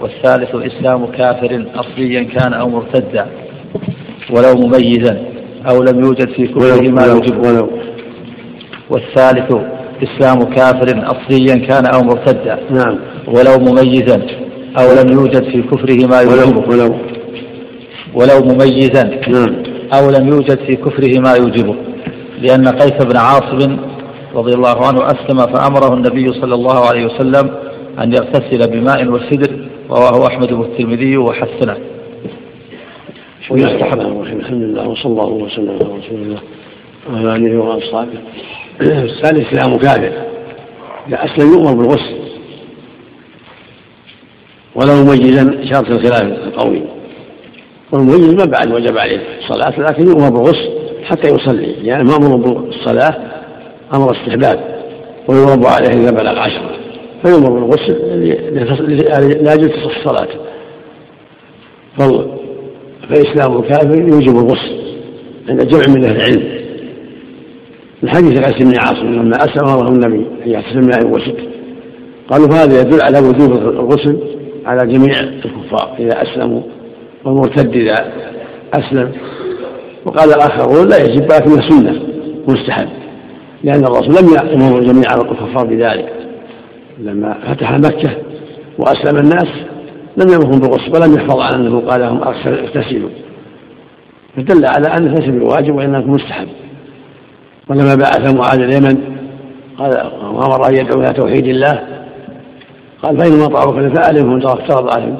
والثالث إسلام كافر أصليا كان أو مرتدا ولو مميزا أو لم يوجد في كفره ما يوجب ولو. والثالث إسلام كافر أصليا كان أو مرتدا نعم. ولو مميزا أو لم يوجد في كفره ما يوجبه ولو. ولو مميزا نعم. أو لم يوجد في كفره ما يوجبه لأن قيس بن عاصم رضي الله عنه أسلم فأمره النبي صلى الله عليه وسلم أن يغتسل بماء وسدر رواه أحمد والترمذي وحسنه. ويستحب الحمد لله وصلى الله وسلم على رسول الله وعلى آله وأصحابه. الثالث إسلام كافر أسلم يؤمر بالغسل. ولو مميزا شرط الخلاف القوي. والمميز ما بعد وجب عليه الصلاة لكن يؤمر بالغسل حتى يصلي. يعني ما أمر بالصلاة أمر استحباب. ويرب عليه إذا بلغ عشرة. فيؤمر بالغسل لاجل تصح الصلاة فإسلام الكافر يوجب الغسل عند جمع من أهل العلم. من حديث قيس بن عاصم لما أسلم الله النبي أن يغتسل ماء وسد قالوا هذا يدل على وجوب الغسل على جميع الكفار إذا أسلموا والمرتد إذا أسلم. وقال الآخرون لا يجب لكنه سنة مستحب لأن الرسول لم يأمر جميع الكفار بذلك. لما فتح مكة وأسلم الناس لم يمرهم بالغسل ولم يحفظ عن أنه قال لهم اغتسلوا. فدل على أن الغسل واجب وإنه مستحب. ولما بعث معاذ اليمن قال وأمر أن يدعو إلى توحيد الله. قال فإنما طاعوك فأعلمهم افترض عليهم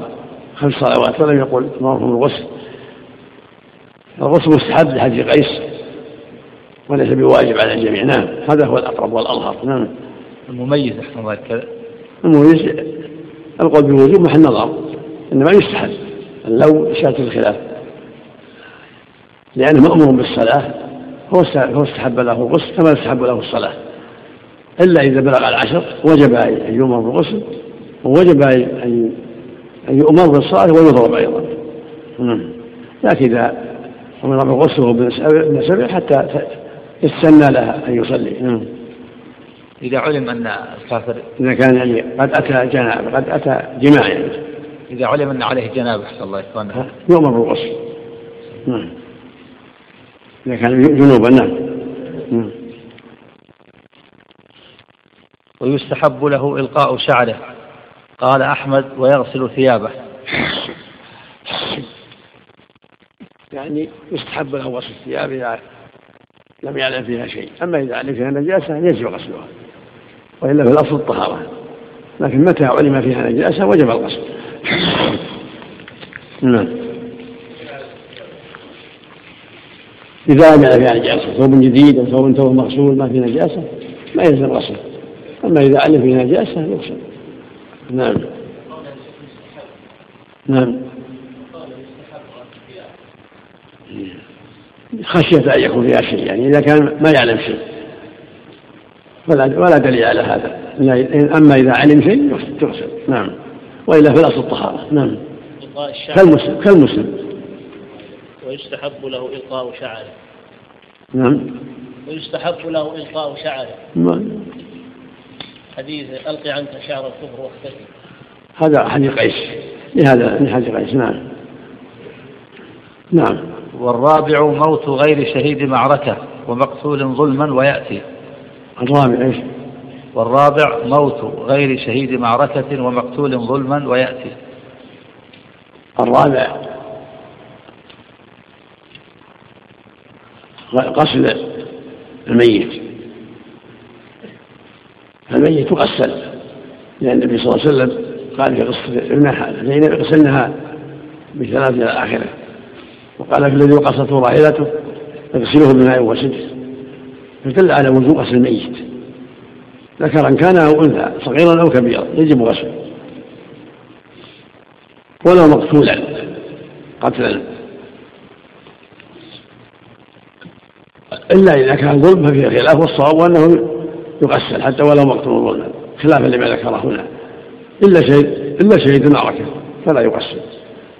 خمس صلوات ولم يقل أمرهم بالغسل. الغسل مستحب لحديث قيس وليس بواجب على الجميع. نعم هذا هو الأقرب والأظهر. نعم. المميز أحسن الله كذا. المميز القول بوجوب محل نظر إنما يستحب لو شاة الخلاف. لأنه مأمور بالصلاة هو هو استحب له الغسل كما استحب له الصلاة. إلا إذا بلغ العشر وجب أن يؤمر بالغسل ووجب أن أن يؤمر بالصلاة ويضرب أيضا. نعم. لكن إذا أمر بالغسل وهو ابن سبع حتى يستنى لها أن يصلي. نعم. إذا علم أن الكافر إذا كان يعني قد أتى جنابة قد أتى جماع يعني إذا علم أن عليه جنابة أحسن الله إخواننا يؤمر بالغسل. نعم. إذا كان جنوبا نعم. ويستحب له إلقاء شعره. قال أحمد ويغسل ثيابه. يعني يستحب له غسل الثياب إذا لم يعلم فيها شيء. أما إذا علم فيها نجاسة يجب غسلها. وإلا في الأصل الطهارة. لكن متى علم فيها نجاسة وجب الغسل. نعم. إذا علم فيها نجاسة ثوب جديد أو ثوب ثوب مغسول ما فيه نجاسة ما يلزم غسله أما إذا علم فيه نجاسة يغسل. نعم. نعم. خشية أن يكون فيها شيء يعني إذا كان ما يعلم شيء. ولا ولا دليل على هذا. أما إذا علم شيء تغسل نعم. وإلا في الأصل الطهارة. نعم. كالمسلم كالمسلم. ويستحب له إلقاء شعره. نعم. ويستحب له إلقاء شعره. نعم حديث ألقي عنك شعر الكفر واختفي. هذا حديث قيس. لهذا من حديث قيس. نعم. نعم. والرابع موت غير شهيد معركة ومقتول ظلما ويأتي. الرابع إيش؟ والرابع موت غير شهيد معركة ومقتول ظلما ويأتي. الرابع غسل الميت. الميت يغسل لأن النبي صلى الله عليه وسلم قال في قصة ابنها زينب اغسلنها بثلاث إلى آخره. وقال في الذي وقصته راحلته اغسله بماء وسدر فدل على وجوب غسل الميت. ذكرا كان أو أنثى صغيرا أو كبيرا يجب غسله. ولو مقتولا قتلا. إلا إذا كان ظلم ففيه خلاف والصواب انه يغسل حتى ولو مقتول ظلما خلافا لما ذكر هنا. إلا شهيد إلا شهيد معركه فلا يغسل.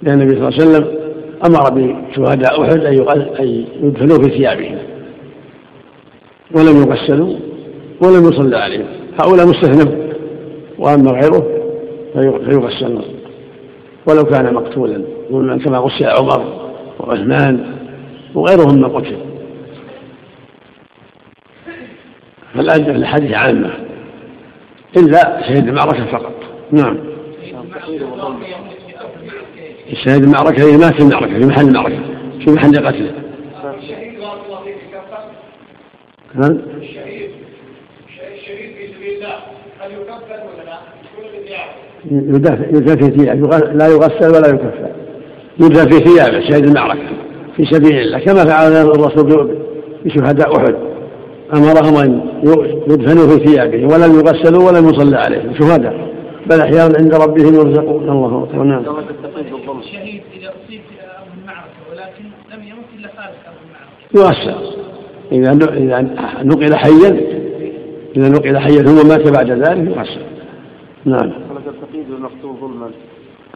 لأن النبي صلى الله عليه وسلم أمر بشهداء أحد أن يدفنوا في ثيابهم ولم يغسلوا ولم يصلى عليهم. هؤلاء مستثنى وأما غيره فيغسل. ولو كان مقتولا ظلما كما غسل عمر وعثمان وغيرهم من قتل. فالأجر الحديث عامة. إلا شهيد المعركة فقط. نعم. شهيد المعركة إذا مات في المعركة في محل المعركة في محل قتله. نعم. الشهيد. الشهيد في سبيل الله. هل يكفر ولا لا؟ يدفن في ثيابه. لا يغسل ولا يكفر. يدفن في ثيابه شهيد المعركة في سبيل الله كما فعل الرسول بشهداء أحد. أمرهم أن يدفنوا في ثيابهم ولم يغسلوا ولم يصلى عليهم شهداء. بل أحيانا عند ربهم يرزقون. الله أكبر. نعم. الشهيد إذا أصيب في ولكن لم يمت إلا خارج أرض المعركة. يغسل. إذا إذا نقل حيا إذا نقل حيا ثم مات بعد ذلك يغسل. نعم. التقييد ظلما؟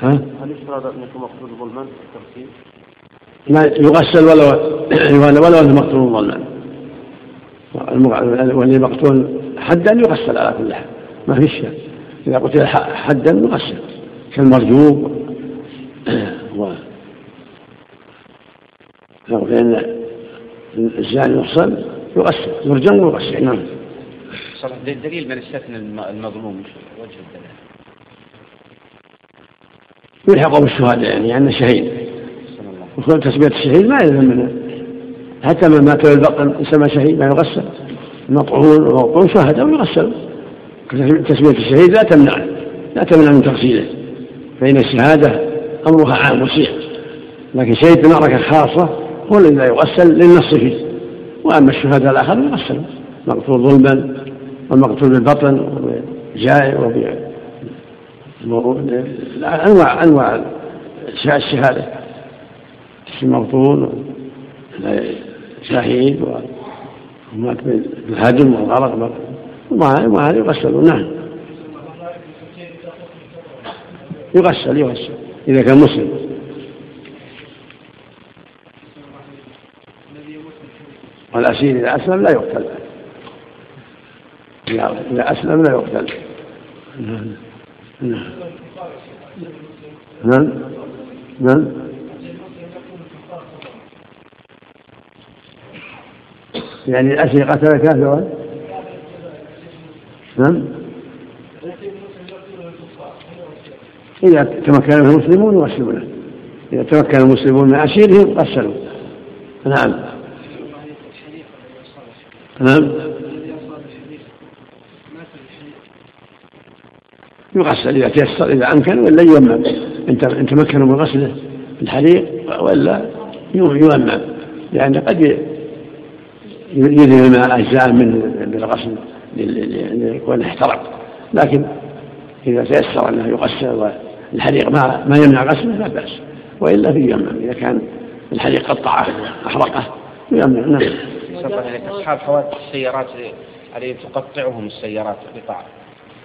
ها؟ هل يشترط أن يكون مقتول ظلما التقييد؟ لا يغسل ولو ولو أنه مقتول ظلما. والذي مقتول حدا يغسل على كل حال. ما في شيء. إذا قتل حدا يغسل. كالمرجوب و فإن الزاني يحصل يغسل يرجم ويغسل. نعم. صلاح دليل من استثنى المظلوم وجه الدلالة يلحق بالشهداء يعني يعني شهيد. وكل تسمية الشهيد ما يلزم منه. حتى من مات بالبطن يسمى شهيد ما يغسل. المطعون والموطون شهد أو يغسل. تسمية الشهيد لا تمنع لا تمنع من تغسيله. فإن الشهادة أمرها عام وسيع. لكن شهيد بمعركة خاصة الذي لا يغسل للنص فيه وأما الشهداء الآخر يغسل مقتول ظلما والمقتول بالبطن وبجائع وب أنواع أنواع الشهادة. المبطون شهيد ومات بالهدم والغرق. وما هذا يغسل نعم. يغسل يغسل. إذا كان مسلم. والأسير إذا أسلم لا يقتل. إذا أسلم لا يقتل. نعم. نعم. يعني الأسر قتل كافرا؟ نعم. إذا تمكن المسلمون يغسلونه. إذا تمكن المسلمون من أسيرهم غسلوا. نعم. نعم يغسل إذا تيسر إذا أمكن ولا ييمم إن تمكنوا من غسله الحريق ولا ييمم لأن قد يذهب الماء أجزاء من بالغسل ليكون احترق. لكن إذا تيسر أنه يغسل والحريق ما ما يمنع غسله لا بأس. وإلا في يمم إذا كان الحريق قطعه أحرقه يمنع. نعم. أصحاب حوادث السيارات عليهم تقطعهم السيارات قطع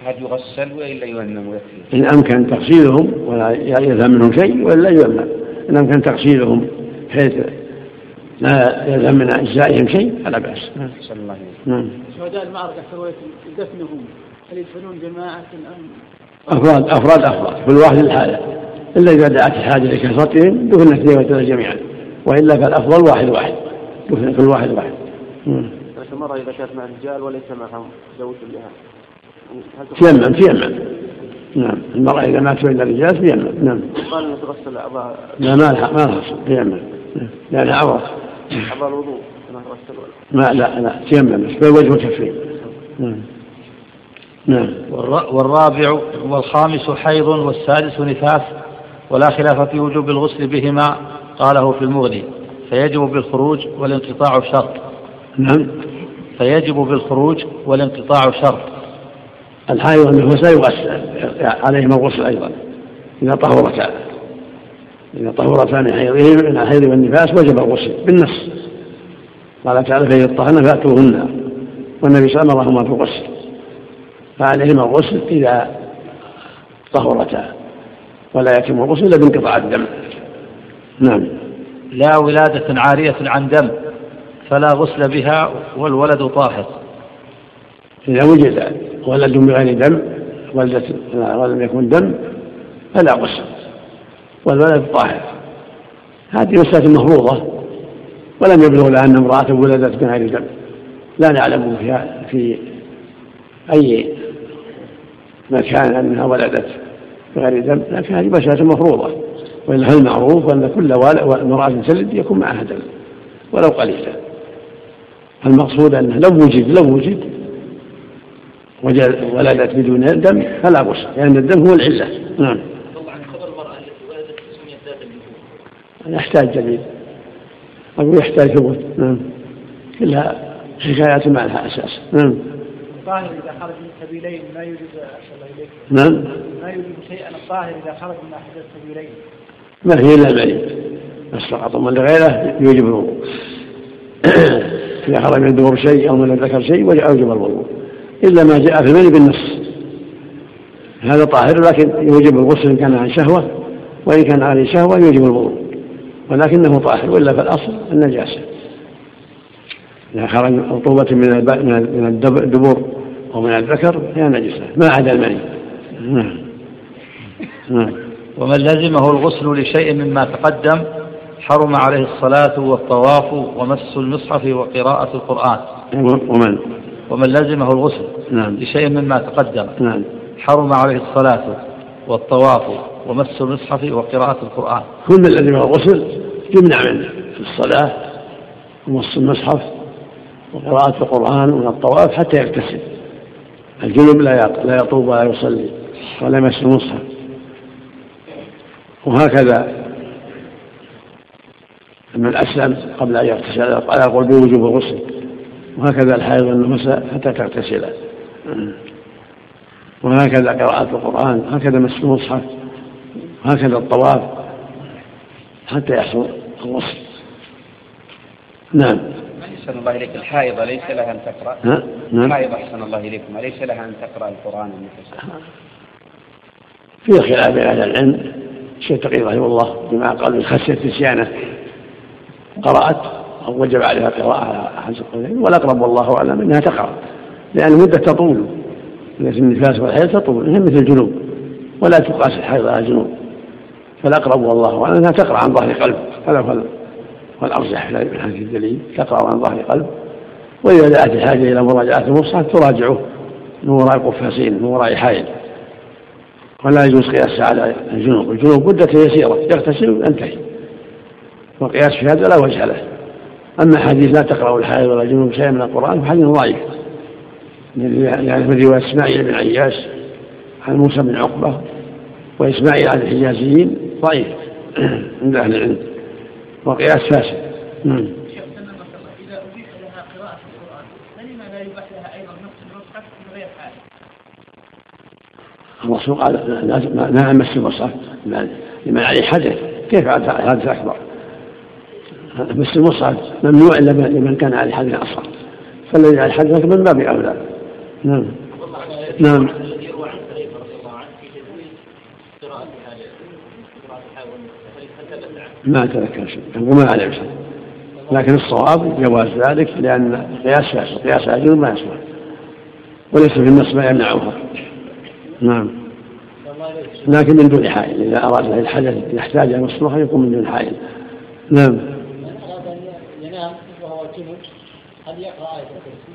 هل يغسل وإلا يؤمن ويكفي؟ إن أمكن تغسيلهم ولا يلزم منهم شيء وإلا يؤمن إن أمكن تغسيلهم بحيث لا يلزم من أجزائهم شيء فلا بأس. نعم الله نعم. شهداء المعركة سويت دفنهم. هل يدفنون جماعة ام افراد أفراد أفراد. كل واحد لحاله. إلا إذا دعت الحاجة لكثرتهم دفن اثنين جميعا. وإلا فالأفضل واحد واحد. دفن كل واحد واحد. المرأة إذا كانت مع الرجال وليس معهم زوج لها تيمم تيمم نعم. المرأة إذا مات بين الرجال تيمم نعم. قال أن تغسل أعضاء لا ما لها ما لها تيمم لأنها عورة أعضاء الوضوء. ما لا لا. تيمم بس بالوجه والكفين نعم. نعم. والرابع والخامس حيض والسادس نفاس ولا خلاف في وجوب الغسل بهما قاله في المغني. فيجب بالخروج والانقطاع شرط نعم. فيجب بالخروج والانقطاع شرط. الحائض والنفاس يغسل عليهما الغسل أيضا إذا طهرتا. إذا طهرتا من حيضه من الحيض والنفاس وجب الغسل بالنص. قال تعالى فإذا اطهرن فأتوهن. والنبي صلى الله عليه وسلم بالغسل فعليهما الغسل إذا طهرتا. ولا يتم الغسل إلا بانقطاع الدم. نعم. لا ولادة عارية عن دم. فلا غسل بها والولد طاهر. إذا وجد ولد بغير دم ولدت ولم يكن دم فلا غسل. والولد طاهر. هذه مسألة مفروضة. ولم يبلغ لها أن امرأة ولدت من غير دم. لا نعلم فيها في أي مكان أنها ولدت بغير دم لكن هذه مسألة مفروضة. وإلا هل معروف أن كل امرأة تلد يكون معها دم ولو قليلا. المقصود أنه لو وجد لو وجد ولدت بدون دم فلا بأس لأن الدم هو العلة. نعم. يحتاج جديد أقول يحتاج ثبوت. نعم. كلها حكايات ما لها أساس. نعم. الطاهر إذا خرج من سبيلين ما يوجد نعم. ما يوجد شيئا الطاهر إذا خرج من أحد السبيلين. ما هي إلا المريض بس فقط ومن لغيره يوجب الوضوء إذا خرج من الدبر شيء أو من الذكر شيء وجب الوضوء. إلا ما جاء في المني بالنص. هذا طاهر لكن يوجب الغسل إن كان عن شهوة وإن كان عن شهوة يوجب الوضوء. ولكنه طاهر وإلا فالأصل النجاسة. إذا خرج رطوبة من من الدبر أو من الذكر فهي نجسة. ما عدا المني. نعم. نعم. ومن لزمه الغسل لشيء مما تقدم حرم عليه الصلاة والطواف ومس المصحف وقراءة القرآن. ومن؟ ومن لزمه الغسل نعم. لشيء مما تقدم. نعم. حرم عليه الصلاة والطواف ومس المصحف وقراءة القرآن. كل من لزمه الغسل يمنع منه. في الصلاة ومس المصحف وقراءة القرآن من الطواف حتى يغتسل. الجنوب لا لا يطوب ولا يصلي ولا يمس المصحف. وهكذا من أسلم قبل أن يغتسل على يقول بوجوب الغسل. وهكذا الحائض والنفساء حتى تغتسل. وهكذا قراءة القرآن هكذا مس المصحف هكذا الطواف حتى يحصل الغسل. نعم. أحسن الله إليك الحائضة ليس لها أن تقرأ؟ نعم. الحائضة أحسن الله إليكم أليس لها أن تقرأ القرآن المفسر في خلاف أهل العلم الشيخ تقي رحمه الله بما قال من خشية نسيانه قرأت أو وجب عليها قراءة حسب القولين والأقرب والله أعلم أنها تقرأ لأن المدة تطول. في النفاس والحيض تطول هي مثل الجنوب ولا تقاس الحيض على الجنوب. فالأقرب والله أعلم أنها تقرأ عن ظهر قلب. هذا والأرجح من هذه الدليل. تقرأ عن ظهر قلب وإذا دعت الحاجة إلى مراجعة المصحف تراجعه من وراء قفازين من وراء حائل. ولا يجوز قياسها على الجنوب. الجنوب مدة يسيرة يغتسل وينتهي. والقياس في هذا لا وجه له. أما حديث لا تقرأ الحائض ولا الجنوب شيئا من القرآن فحديث ضعيف. يعني من رواية إسماعيل بن عياش عن موسى بن عقبة وإسماعيل عن الحجازيين ضعيف عند أهل العلم. وقياس فاسد. نعم. لا الرسول قال نهى مس المصحف لمن عليه حدث. كيف حدث أكبر؟ مس المصحف ممنوع إلا لمن كان عليه حدث أصغر فالذي عليه حدث من باب أولى. نعم. نعم. ما تذكر شيء. وما عليه شيء لكن الصواب جواز ذلك لأن قياس قياس أجل ما يصلح وليس في النص ما يمنعها نعم. لكن من دون حائل. إذا أراد الحدث يحتاج إلى مصلحة يكون من دون حائل. نعم. هل يقرأ آية الكرسي؟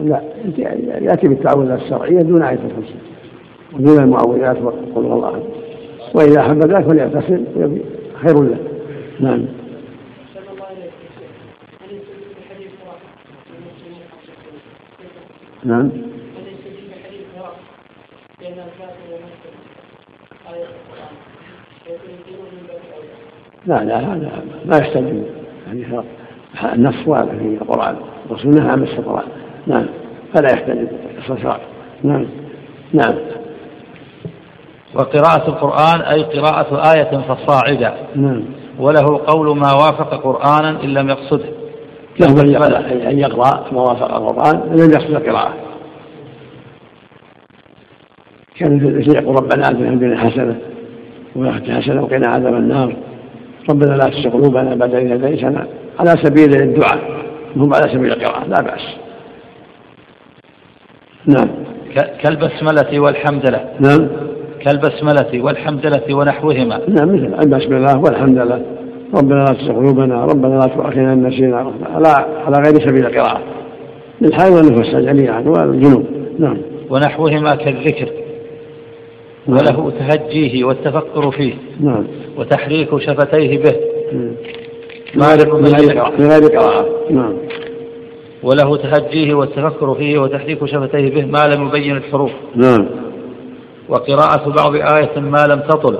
لا يأتي بالتعوذات الشرعية دون آية الكرسي. ودون المعوذات وقل الله وإذا أحب ذلك فليغتسل خير له. نعم. نعم. لا لا هذا ما يحتاج يعني النص واضح في القرآن. الرسول نهى عن القرآن. نعم. فلا يحتاج الصلاة نعم. نعم. وقراءة القرآن أي قراءة آية فصاعدة. نعم. وله قول ما وافق قرآنا إن لم يقصده. له أن يقرأ أن يقرأ ما وافق القرآن إن لم يقصد القراءة. كان يقول ربنا آتنا في الدنيا حسنة وفي حسنة وقنا عذاب النار. ربنا لا تزغ قلوبنا بعد إذ هديتنا على سبيل الدعاء هم على سبيل القراءة لا بأس. نعم. كالبسملة والحمدلة. نعم. كالبسملة والحمدلة ونحوهما. نعم مثل البسملة والحمدلة. ربنا لا تزغ قلوبنا ربنا لا تؤاخذنا إن نسينا. على على غير سبيل القراءة. للحال والنفس جميعا والجنوب. نعم. ونحوهما كالذكر. نعم. وله تهجيه والتفكر فيه. نعم. وتحريك شفتيه به. من غير قراءة نعم. وله تهجيه والتفكر فيه وتحريك شفتيه به ما لم يبين الحروف. نعم. وقراءة بعض آية ما لم تطل.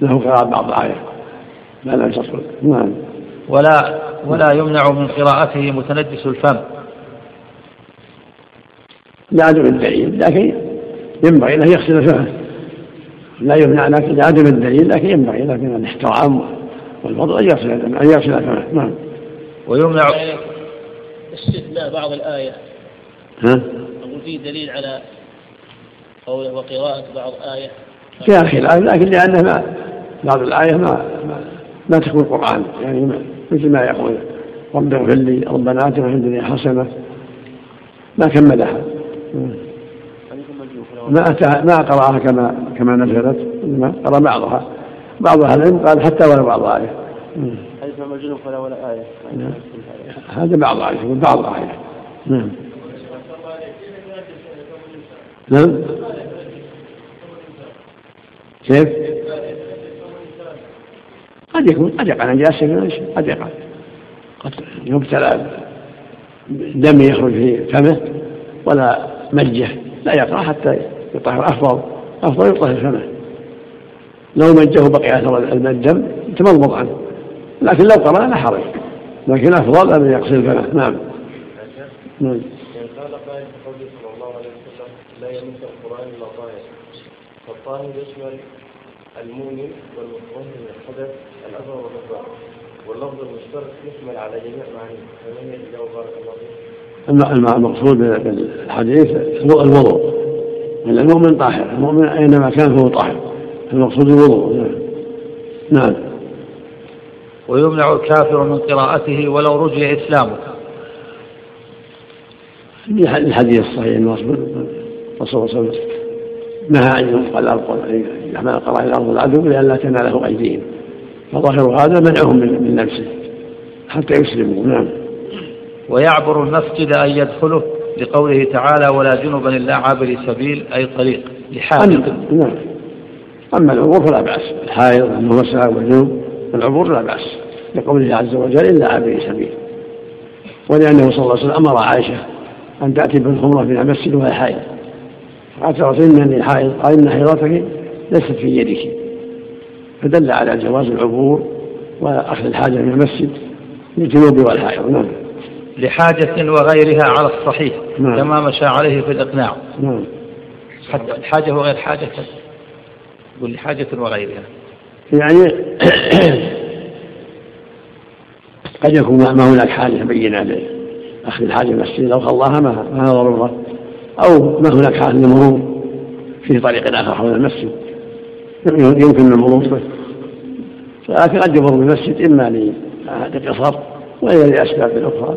له قراءة بعض الآية ما لم تصل نعم. ولا ولا يمنع من قراءته متنجس الفم. لعدم الدليل لكن ينبغي له يغسل فمه لا يمنع لكن لعدم الدليل لكن ينبغي له من الاحترام. والفضل أن يغسل أن يغسل فمه نعم. ويمنع استثناء بعض الآية. ها؟ أقول فيه دليل على قوله وقراءة بعض آية. فيها خلاف لكن لأنه ما بعض الآية ما ما, ما تكون قرآن يعني ما مثل ما يقول رب اغفر لي ربنا آتنا في الدنيا حسنة. ما كملها. ما أتى ما قرأها كما كما نزلت. إنما قرأ بعضها. بعض أهل العلم قال حتى ولو بعض آية. حديث ما الجنوب فلا ولا آية. نعم. هذا بعض آية يقول بعض آية. نعم. نعم. كيف؟ قد يكون قد يقع نجاسة قد يقع. قد يبتلى دم يخرج في فمه ولا مجه لا يقرأ حتى يطهر أفضل أفضل يطهر فمه. لو مجه بقي أثر الدم تمضمض عنه لكن لو قرأ لا حرج. لكن أفضل أن يغسل فمه نعم. نعم. قال قائل في قوله صلى الله عليه وسلم لا يمس القرآن إلا طاهر. فالطاهر يشمل المؤمن والمطهر من الحدث الأصغر والأكبر واللفظ المشترك يشمل على جميع معانيه. فمن هي الإجابة؟ بارك الله فيك. الم- المقصود بالحديث الوضوء. المؤمن طاهر. المؤمن أينما كان فهو طاهر. المقصود الوضوء. نعم. نعم ويمنع الكافر من قراءته ولو رجع إسلامه الحديث الصحيح أن الرسول صلى الله عليه وسلم نهى أن يحمل القرآن إلى أرض العدو لئلا تناله أيديهم. فظاهر هذا منعهم من من نفسه حتى يسلموا. نعم. ويعبر المسجد أن يدخله لقوله تعالى ولا جنبا إلا عابر سبيل أي طريق. لحاجة نعم. أما العبور فلا بأس الحائض والنساء والجنوب العبور لا بأس لقوله عز وجل إلا عابر سبيل. ولأنه صلى الله عليه وسلم أمر عائشة أن تأتي بالخمرة من المسجد وهي حائض. قالت إنني حائض قال إن حيضتك ليست في يدك. فدل على جواز العبور وأخذ الحاجة من المسجد للجنوب والحائض. نعم. لحاجة وغيرها على الصحيح نعم. كما مشى عليه في الإقناع. نعم. حتى الحاجة وغير حاجة؟ يقول لحاجة وغيرها. يعني قد يكون ما هناك حاجة بينة لأخذ الحاجة من المسجد لو خلاها ما ما ضرورة. أو ما هناك حاجة للمرور في طريق آخر حول المسجد. يمكن المرور. به لكن قد يمر بالمسجد إما لقصر وإما لأسباب أخرى.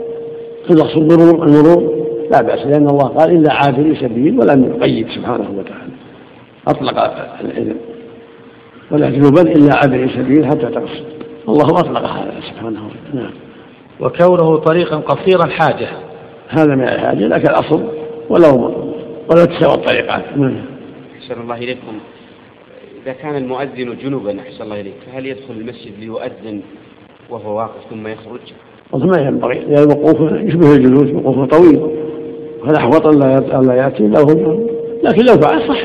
فالمقصود المرور؟ المرور لا بأس لأن الله قال إلا عابري سبيل ولم يقيد سبحانه وتعالى. أطلق الإذن. ولا جنوبا إلا عابري سبيل حتى تقصد الله أطلق هذا سبحانه وتعالى. نعم. وكونه طريقا قصيرا حاجة. هذا من الحاجة لكن الأصل ولو ولو تساوى الطريقات. نعم. أحسن الله إليكم. إذا كان المؤذن جنبا أحسن الله إليك فهل يدخل المسجد ليؤذن وهو واقف ثم يخرج؟ ما ينبغي لأن الوقوف يشبه الجلوس وقوف طويل. فالأحوط أن لا أن لا يأتي له لكن لو فعل صح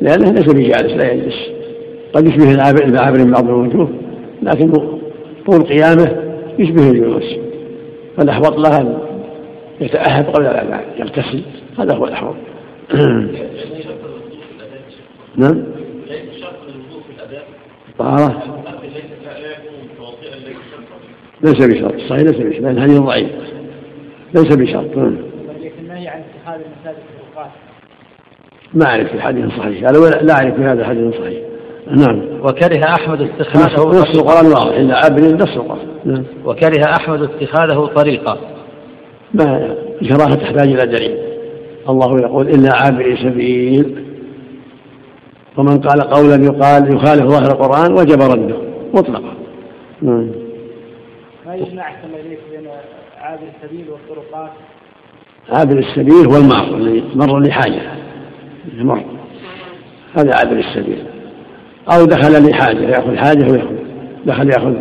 لأنه ليس بجالس لا يجلس. قد يشبه العابر من بعض الوجوه لكن طول قيامه يشبه الجلوس فالأحوط له أن يتأهب قبل أن يغتسل. هذا هو الأحوط. نعم؟ طهارة. ليس بشرط. صحيح ليس بشرط. لأن الحديث ضعيف. ليس بشرط. نعم. النهي عن اتخاذ المساجد ما أعرف في حديث صحيح. أنا لا أعرف في هذا حديث صحيح. نعم. وكره أحمد اتخاذه نص القرآن واضح إلا عابر نص القرآن. نعم. وكره أحمد اتخاذه طريقا. ما الكراهة تحتاج إلى دليل. الله يقول إلا عابر سبيل. ومن قال قولا يقال يخالف ظاهر القرآن وجب رده. مطلقا. نعم. ما يجمع أحسن إليك بين عابر السبيل والطرقات؟ عابر السبيل هو المار اللي مر لحاجة مر هذا عابر السبيل. أو دخل لحاجة يأخذ حاجة ويأخذ. دخل يأخذ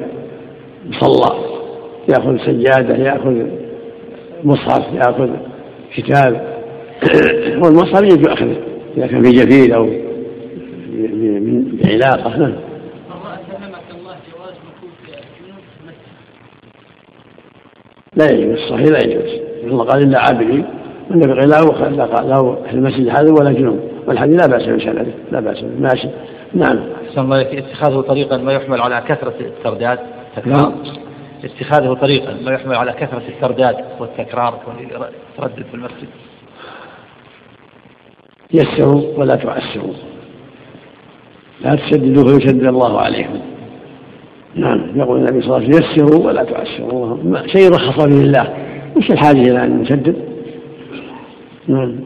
مصلى يأخذ سجادة يأخذ مصحف يأخذ كتاب. والمصحف يجب أخذه إذا كان في جفيل أو بعلاقة نعم. لا يجوز الصحيح لا يجوز. الله قال إلا عابرين النبي قال لا له في المسجد هذا ولا جنوب. والحديث لا بأس به لا بأس به ماشي. نعم. أحسن الله اتخاذه طريقا ما يحمل على كثرة الترداد نعم. اتخاذه طريقا ما يحمل على كثرة الترداد والتكرار والتردد في المسجد. يسروا ولا تعسروا. لا تشددوا فيشدد الله عليكم نعم. يقول النبي صلى الله عليه وسلم يسروا ولا تعسروا. شيء رخص به الله. مش الحاجة إلى أن نشدد نعم.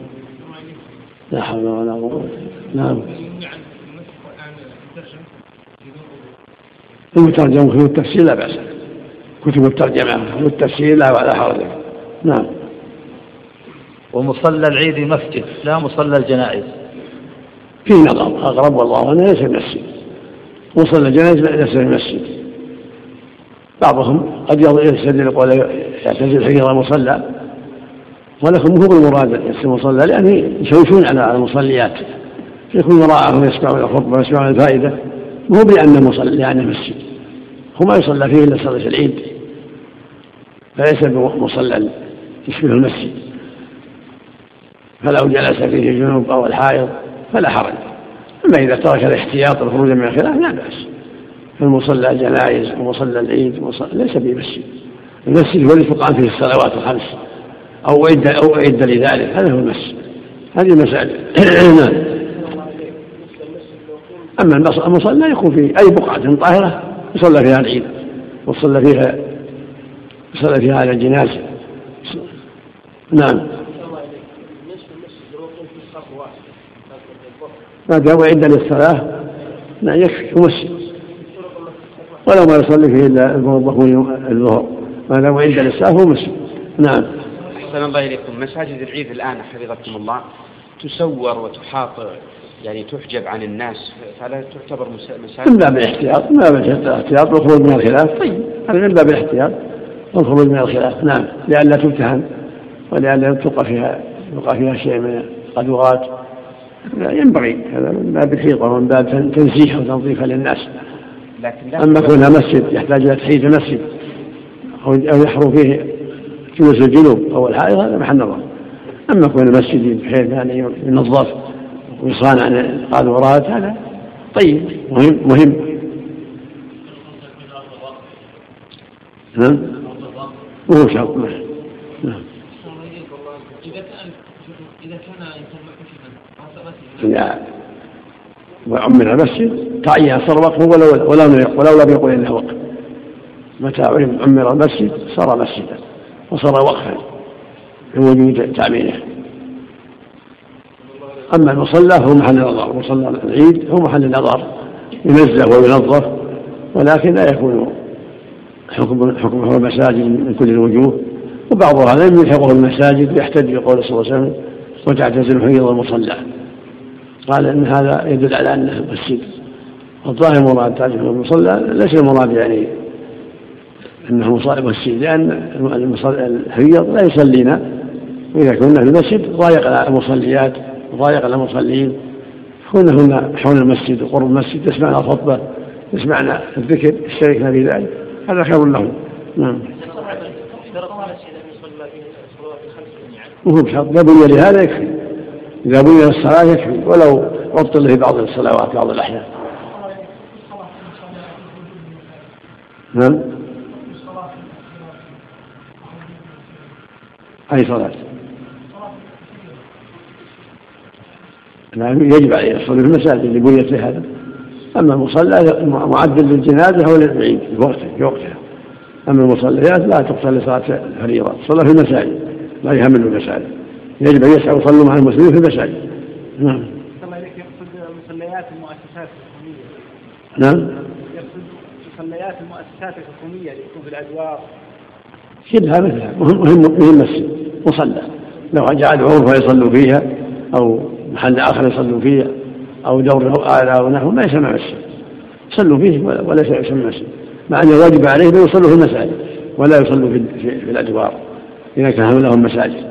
لا حول ولا قوة. نعم. المترجم كتب التفسير لا بأس. كتب الترجمة كتب التفسير لا لا حرج. نعم. ومصلى العيد مسجد لا مصلى الجنائز. في نظر أقرب والله أنه ليس المسجد مصلى الجنائز ليس المسجد بعضهم قد يستدل قول يعتزل حجر المصلى. ولكن هو بالمراد يصير مصلى لأنه يشوشون على المصليات. يكون وراءهم يسمعون الخطبة ويسمعون الفائدة. مو بأن المصلى يعني مسجد هو ما يصلى فيه إلا صلاة العيد. فليس بمصلى يشبه المسجد. فلو جلس فيه الجنوب أو الحائض فلا حرج. أما إذا ترك الاحتياط الخروج من الخلاف لا بأس. المصلى الجنائز ومصلى العيد ومصلى ليس بمسجد المسجد هو اللي تقام فيه الصلوات الخمس. أو أعد أو أعد لذلك. هذا هو المسجد. هذه المساجد. نعم. أما المصلى يكون في أي بقعة طاهرة يصلى فيها العيد وصلى فيها يصلى فيها على الجنازة. نعم. ما دام أعد للصلاة لا يكفي مسجد ولو ما يصلي فيه إلا الموظفون الظهر. ما دام عند الاسلام هو مسلم نعم. أحسن الله إليكم. مساجد العيد الآن حفظكم الله تسور وتحاط يعني تحجب عن الناس فلا تعتبر مساجد؟ من باب الاحتياط من باب الاحتياط والخروج من الخلاف طيب هذا من باب الاحتياط والخروج من الخلاف نعم لئلا تمتهن ولئلا تلقى فيها يلقى فيها شيء من القدوات ينبغي هذا من باب الحيطة ومن باب تنزيح وتنظيف للناس. لكن أما كونها مسجد يحتاج إلى تحييد المسجد أو يحرم فيه جلوس الجنوب أو الحائض هذا محل نظر. أما كون المسجد بحيث يعني ينظف ويصان عن القاذورات هذا. طيب مهم مهم. نعم. وهو شرط نعم. إذا كان إذا وعمر المسجد تعين صار وقفه ولو ولو ولو لم يقل انه وقف. متى عمر المسجد؟ صار مسجدا وصار وقفا. لوجود تعميره أما المصلى فهو محل نظر مصلى العيد هو محل نظر ينزه وينظف ولكن لا يكون حكم حكمه المساجد من كل الوجوه. وبعض هذا يلحقه المساجد ويحتج بقول صلى الله عليه وسلم وتعتزل حيض المصلى. قال إن هذا يدل على أنه مسجد. الظاهر مراد تعريف المصلى ليس المراد يعني أنه مصلى مسجد لأن الحيض لا يصلينا وإذا كنا في المسجد ضايق على المصليات ضايق على المصلين كونهن حول المسجد وقرب المسجد يسمعنا الخطبه يسمعنا الذكر يشتركنا في ذلك. هذا خير لهم. نعم. وهو بشرط لا بني لهذا يكفي. إذا بني الصلاة يكفي. ولو عطل في بعض الصلوات بعض الأحيان. نعم. أي صلاة؟ نعم يجب عليه يصلي في المساجد اللي بنيت لهذا أما المصلى معدل للجنازة أو للعيد في وقته في وقتها. أما المصليات لا تصلي صلاة الفريضة تصلى في المساجد لا يهمل المساجد. يجب أن يسعوا يصلوا مع المسلمين في المساجد. نعم. يقصد المصليات المؤسسات الحكومية. نعم. يقصد مصليات المؤسسات الحكومية اللي تكون في الأدوار. شبهها مثلها مهم مهم مهم مسجد مصلى. لو جعل غرفة يصلوا فيها أو محل آخر يصلوا فيه أو دور أعلى أو نحو ما يسمى مسجد. صلوا فيه ولا يسمى مسجد. مع أن الواجب عليه أن يصلوا في المساجد ولا يصلوا في, في, في الأدوار. إذا كان لهم مساجد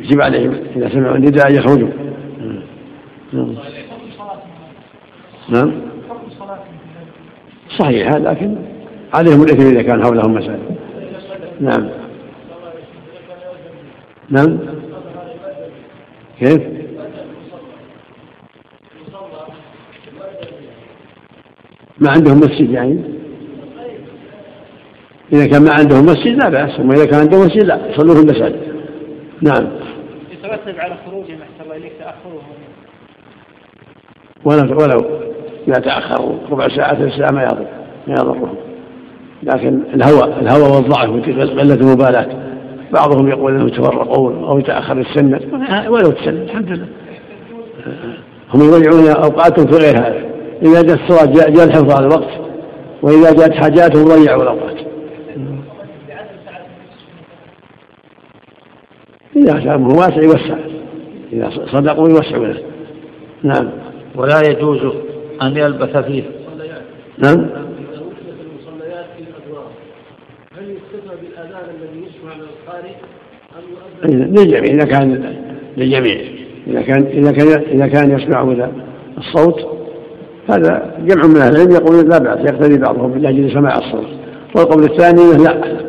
يجب عليهم إذا سمعوا النداء أن يخرجوا. نعم. نعم صحيح لكن عليهم الإثم إذا كان حولهم مساجد نعم. نعم. كيف؟ ما عندهم مسجد يعني؟ إذا كان ما عندهم مسجد لا بأس وما إذا كان عندهم مسجد لا يصلوا في المساجد. نعم. يترتب على خروجهم أحسن الله إليك تأخرهم ولو ولو إذا تأخروا ربع ساعة ثلث ساعة ما يضر ما يضرهم. لكن الهوى الهوى والضعف وقلة المبالاة. بعضهم يقول إنهم يتفرقون أو يتأخر السنة. ولو تسنى الحمد لله. هم يضيعون أوقاتهم في غير هذا. إذا جاء الصلاة جاء, جاء الحفظ على الوقت وإذا جاءت حاجاتهم ضيعوا الاوقات إذا كان واسع يوسع. إذا صدقوا يوسعوا له نعم. ولا يجوز أن يلبث فيه. نعم. للجميع إذا كان للجميع. إذا كان إذا كان إذا كان يسمع الصوت هذا جمع من أهل العلم يقولون لا بأس يقتدي بعضهم لأجل سماع الصوت. والقول الثاني لا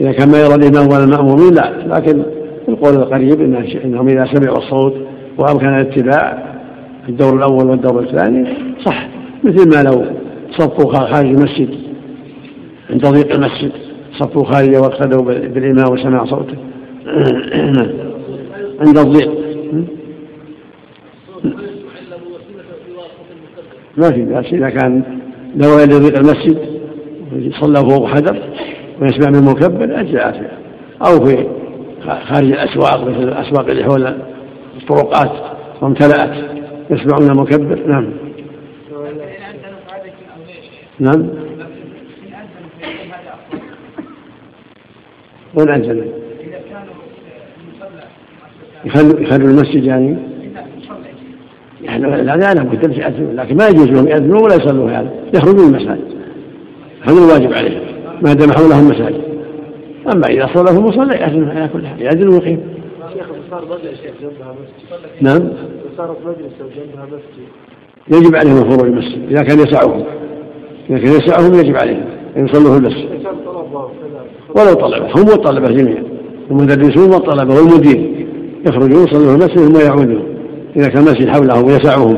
إذا كان ما يرى الإمام ولا المأمومين لا لكن القول القريب إنهم إذا سمعوا الصوت وأمكن الاتباع الدور الأول والدور الثاني صح مثل ما لو صفوا خارج المسجد عند ضيق المسجد صفوا خارجه واقتدوا بالإمام وسمع صوته. عند الضيق. ما في بأس. إذا كان نوى ضيق المسجد صلى فوق حجر ويسمع من مكبر أجزاء فيها أو في خارج الأسواق مثل الأسواق اللي حول الطرقات وامتلأت يسمعون مكبر نعم. نعم. وين أنزل؟ يخلوا يخلوا المسجد يعني. يعني لا لا بد يأذنون لكن ما يجوز لهم يأذنون ولا يصلوا في هذا يخرجون من المساجد. هذا الواجب عليهم ما دام حولهم مساجد أما إذا صلى في المصلى يأذن على كل حال يأذن ويقيم شيخ صار مجلس جنبها مسجد. نعم. صارت مجلس جنبها مسجد. يجب عليهم الخروج من المسجد إذا كان يسعهم. إذا كان يسعهم يجب عليهم أن يصلوا في المسجد. ولو طلبة هم والطلبة جميعا المدرسون والطلبة والمدير. يخرجون يصلون في المسجد ثم يعودون. إذا كان المسجد حولهم ويسعهم.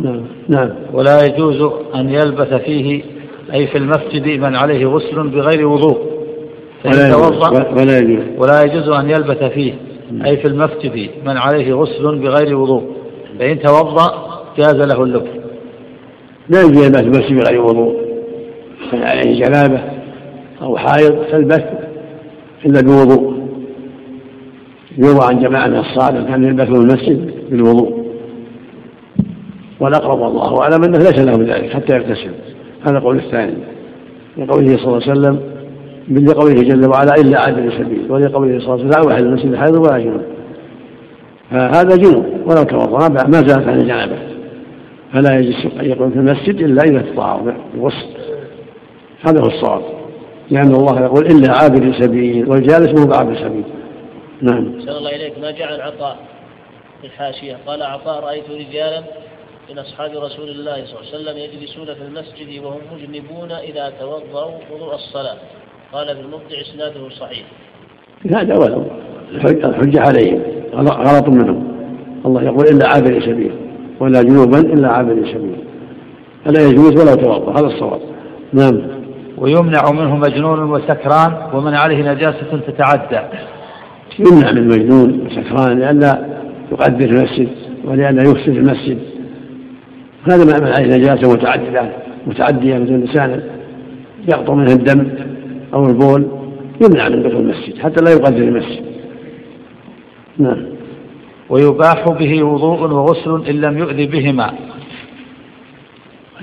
نعم نعم. ولا يجوز أن يلبث فيه أي في المسجد من عليه غسل بغير وضوء. ولا يجوز ولا يجوز. ولا يجوز أن يلبث فيه أي في المسجد من عليه غسل بغير وضوء. فإن توضأ جاز له اللبث لا يجوز يلبث المسجد بغير وضوء. كان عليه جنابة أو حائض تلبث إلا بوضوء. يروى عن جماعة من الصحابة كان يلبث المسجد بالوضوء. والأقرب والله أعلم أنه ليس له ذلك حتى يغتسل هذا القول الثاني. لقوله صلى الله عليه وسلم لقوله جل وعلا إلا عابر سبيل. ولقوله صلى الله عليه وسلم لا واحد المسجد حيض ولا جنوب. فهذا جنوب ولو توضأ ما زالت عن الجنابة. فلا يجوز أن يقوم في المسجد إلا إذا استطاع بالغسل هذا هو الصواب. لأن الله يقول إلا عابر سبيل والجالس مو بعابر سبيل. نعم. أحسن الله إليك. ما جعل عطاء في الحاشية؟ قال عطاء رأيت رجالا من أصحاب رسول الله صلى الله عليه وسلم يجلسون في المسجد وهم مجنبون إذا توضأوا وضوء الصلاة. قال في المبدع إسناده صحيح. هذا ولو الحجة عليهم. غلط منهم. الله يقول إلا عابر سبيل ولا جنوبا إلا عابر سبيل. فلا يجوز ولا توضأ هذا الصواب. نعم. ويمنع منه مجنون وسكران ومن عليه نجاسة تتعدى. يمنع من مجنون وسكران لئلا يقدر المسجد ولئلا يفسد المسجد. هذا ما من عليه نجاسة متعددة متعدية مثل الإنسان يقطع منه الدم أو البول يمنع من دخول المسجد حتى لا يقدر المسجد. نعم. ويباح به وضوء وغسل إن لم يؤذي بهما.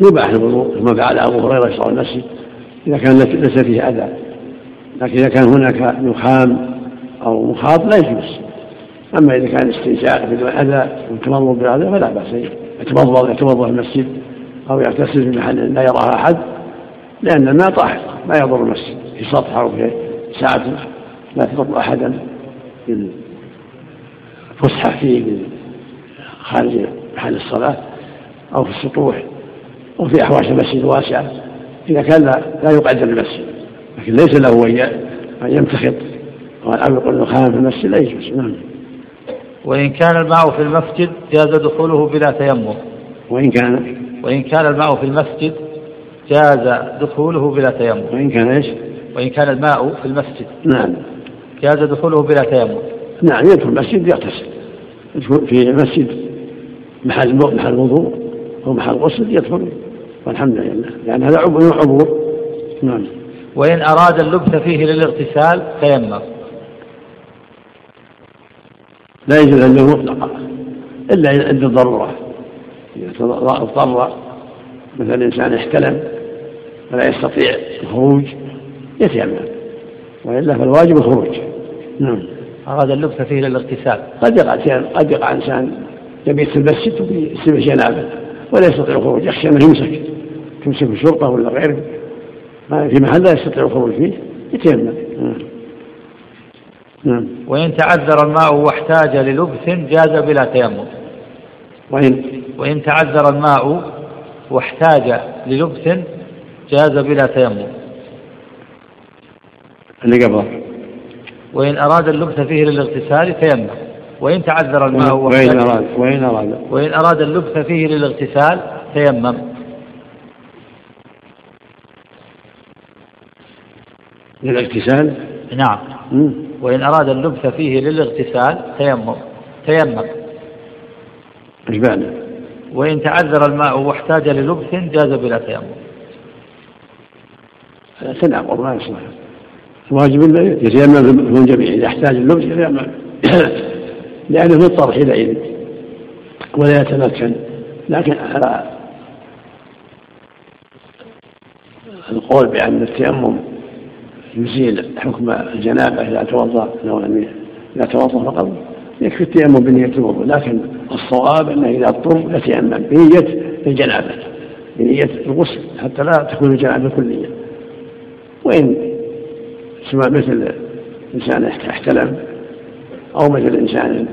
يباح الوضوء كما فعل أبو هريرة يشرع المسجد إذا كان ليس فيه أذى لكن إذا كان هناك نخام أو مخاط لا يجوز. أما إذا كان استنشاق بدون اذى والتمضض بهذا فلا بأس يتوضا يتوضا في المسجد أو يغتسل في محل لا يراها أحد لأن الماء طاهر لا يضر المسجد في سطح أو في ساعة لا تضر أحدا بالفسحه فيه خارج محل الصلاة أو في السطوح أو في أحواش المسجد الواسعة إذا كان لا, لا يقعد المسجد لكن ليس له أن يمتخط يقول النخام في المسجد لا يجوز. نعم. وإن كان الماء في المسجد جاز دخوله بلا تيمم. وإن كان وإن كان الماء في المسجد جاز دخوله بلا تيمم. وإن كان إيش؟ وإن كان الماء في المسجد نعم. جاز دخوله بلا تيمم. نعم يدخل المسجد يغتسل. يدخل في المسجد محل محل وضوء أو محل غسل يدخل. والحمد لله. لأن هذا عبور. نعم. وإن أراد اللبث فيه للاغتسال تيمم. لا يجوز عنده مطلقا إلا عند الضرورة إذا اضطر مثلا إنسان احتلم فلا يستطيع الخروج يتيمم وإلا فالواجب الخروج. نعم. أراد اللبس فيه للاغتسال قد يقع قد يقع إنسان يبيت في المسجد ويصيب جنابه ولا يستطيع الخروج. يخشى أنه يمسك تمسك الشرطة ولا غيره. في محل لا يستطيع الخروج فيه يتيمم وإن تعذر الماء واحتاج للبث جاز بلا تيمم. وإن وإن تعذر الماء واحتاج للبث جاز بلا تيمم. اللي قبله. وإن أراد اللبث فيه للاغتسال تيمم. وإن تعذر الماء وإن أراد وإن أراد. وإن أراد اللبث فيه للاغتسال تيمم. للاغتسال؟ نعم. وإن أراد اللبس فيه للاغتسال تيمم تيمم. بعده؟ وإن تعذر الماء واحتاج للبس جاز بلا تيمم. تناقض ما يصلح. الواجب يتيمم من جميع إذا احتاج اللبس يتيمم. لأنه مضطر حينئذ ولا يتمكن. لكن على القول بأن التيمم يزيل حكم الجنابة إذا توضأ إذا توضأ فقط يكفي التيمم بنية الوضوء لكن الصواب أنه إذا اضطر يتيمم بنية الجنابة بنية الغسل حتى لا تكون الجنابة كلية. وإن سواء مثل إنسان احتلم أو مثل إنسان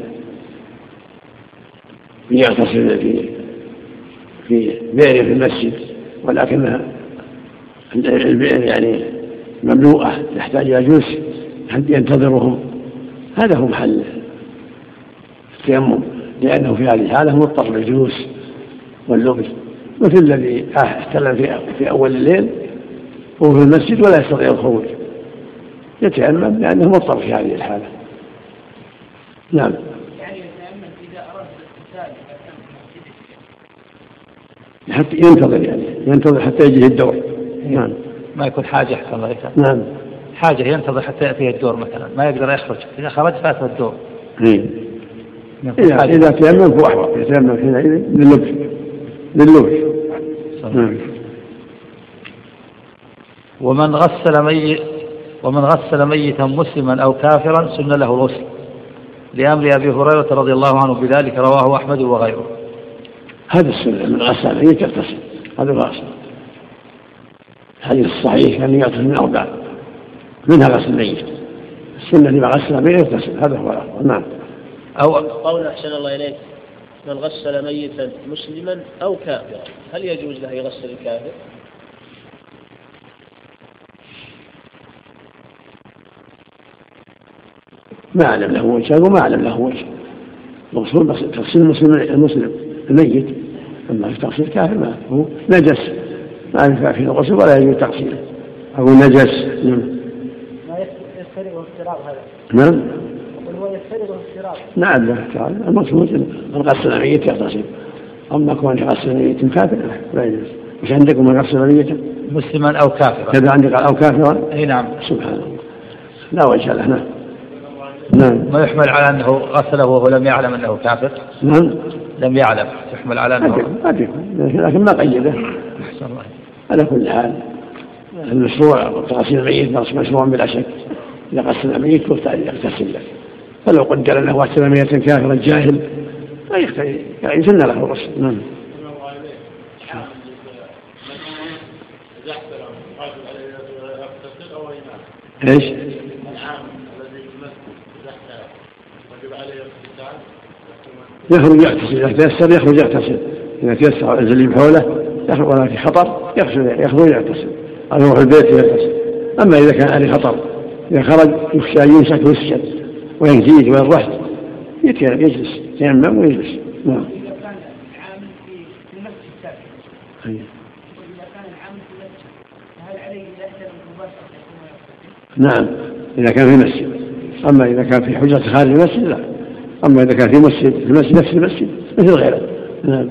يغتسل في في بئر في المسجد ولكنها البئر يعني مملوءة تحتاج إلى جلوس ينتظرهم. هذا هو محل التيمم لأنه في هذه الحالة مضطر للجلوس واللبس مثل الذي احتل في في أول الليل وهو في المسجد ولا يستطيع الخروج. يتيمم لأنه مضطر في هذه الحالة. نعم. يعني إذا أردت حتى ينتظر يعني ينتظر حتى يجيه الدور. نعم. ما يكون حاجة أحسن الله نعم. حاجة ينتظر حتى يأتيه الدور مثلا. ما يقدر يخرج. إذا خرج فاته الدور. إيه. إذا إذا تيمم فهو أحوط. يتيمم حينئذ لللبس لللبس نعم. ومن غسل ميت ومن غسل ميتا مسلما أو كافرا سن له الغسل. لأمر أبي هريرة رضي الله عنه. بذلك رواه أحمد وغيره. هذا السنة. من غسل ميت يغتسل هذا الغسل الحديث الصحيح كان يغتسل من أربع منها غسل الميت. السنة لما غسل ميت يغتسل هذا هو الأفضل نعم أو قول أحسن الله إليك من غسل ميتا مسلما أو كافرا هل يجوز له يغسل الكافر؟ ما أعلم له وجه وما أعلم له وجه المقصود تغسيل المسلم المسلم الميت أما في تغسيل الكافر ما هو نجس. ما ينفع فيه الغسل ولا يجوز تغسيله أو نجس. نعم. ما يسترق افتراض هذا. نعم. هو يسترق افتراض نعم لا افتراض المقصود من غسل الميت يغتسل. أما كون يغسل الميت كافر لا يجوز. وش عندكم من غسل الميت مسلما أو كافرا. كذا عندك أو كافرا؟ أي نعم. سبحان الله. لا وجه له نعم. نعم. ما يحمل على أنه غسله وهو لم يعلم أنه كافر. نعم. لم يعلم. يحمل على أنه ما لكن ما قيده. الله على كل حال المشروع تغسيل الميت مشروع بلا شك. إذا غسل الميت يغتسل له. فلو قدر له غسل ميتا كافرا جاهل يسن له الغسل نعم. إيش؟ يخرج يغتسل إذا تيسر يخرج يغتسل إذا تيسر الزليم حوله ولا في خطر يغسل يخرج يغتسل أو يروح البيت يغتسل. أما إذا كان عليه خطر إذا خرج يخشى ان يمسك ويسجد وين جيت وين رحت يجلس يتيمم ويجلس. نعم. نعم. إذا كان في مسجد. أما إذا كان في حجرة خارج المسجد لا. أما إذا كان في مسجد في المسجد نفس المسجد مثل غيره. نعم.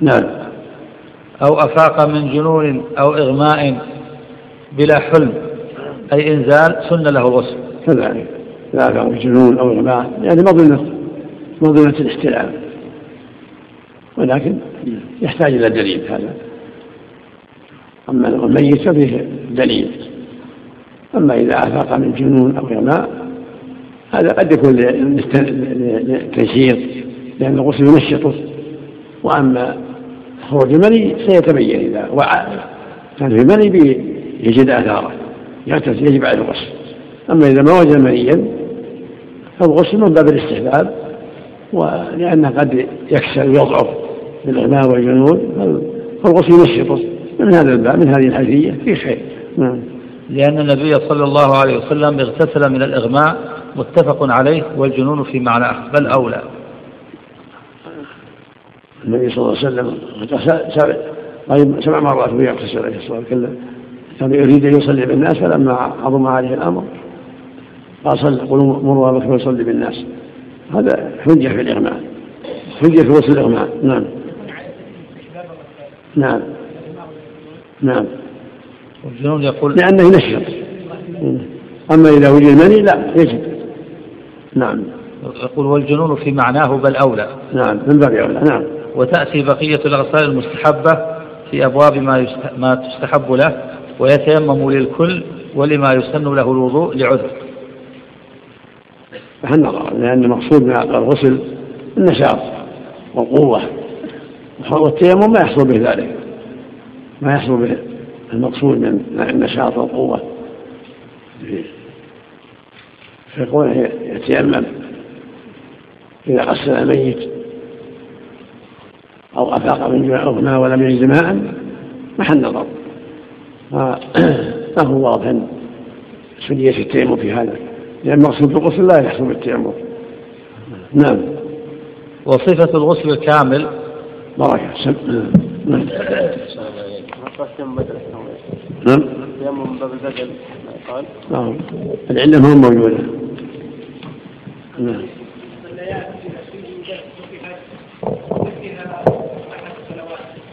نعم. أو أفاق من جنون أو إغماء بلا حلم. أي إنزال سن له الغسل. كذلك. لا من جنون أو إغماء يعني مظنة مظنة الاحتلام ولكن يحتاج إلى دليل هذا. أما الميت ففيه دليل. أما إذا أفاق من جنون أو إغماء هذا قد يكون للتنشيط لأن الغسل ينشطه وأما خروج المني سيتبين إذا كان في المني يجد آثاره يجب عليه الغسل. أما إذا ما وجد منيا فالغسل من باب الاستحباب ولأنه قد يكسل ويضعف بالإغماء والجنون فالغسل ينشطه من هذا الباب من هذه الحيثية في خير. نعم. لأن النبي صلى الله عليه وسلم اغتسل من الإغماء متفق عليه والجنون في معناه بل أولى. النبي صلى الله عليه وسلم طيب سبع مرات وهو يغتسل عليه الصلاة والسلام كان يريد أن يصلي بالناس فلما عظم عليه الأمر قال صل قولوا مروا بكر ويصلي بالناس. هذا حجة في الإغماء حجة في وصل الإغماء نعم. نعم. نعم. والجنون يقول؟ لأنه ينشط. أما إذا وجد المني لا يجب. نعم. يقول والجنون في معناه بل أولى. نعم من باب أولى. نعم. وتأتي بقية الأغسال المستحبة في أبواب ما ما تستحب له ويتيمم للكل ولما يسن له الوضوء لعذر. فالنظر لأن المقصود من الغسل النشاط والقوة. والتيمم ما يحصل به ذلك. ما يحصل به المقصود من النشاط والقوة. فيقول يتيمم إذا غسل الميت أو أفاق من جماع أغنى ولم يجد ماء محل نظر. فهو واضح سنية التيمم في هذا لأن مقصود الغسل لا يحصل بالتيمم. نعم. وصفة الغسل الكامل. بركة سم... نعم. نعم. تيمم باب البدل نعم. العلة ما موجودة. نعم.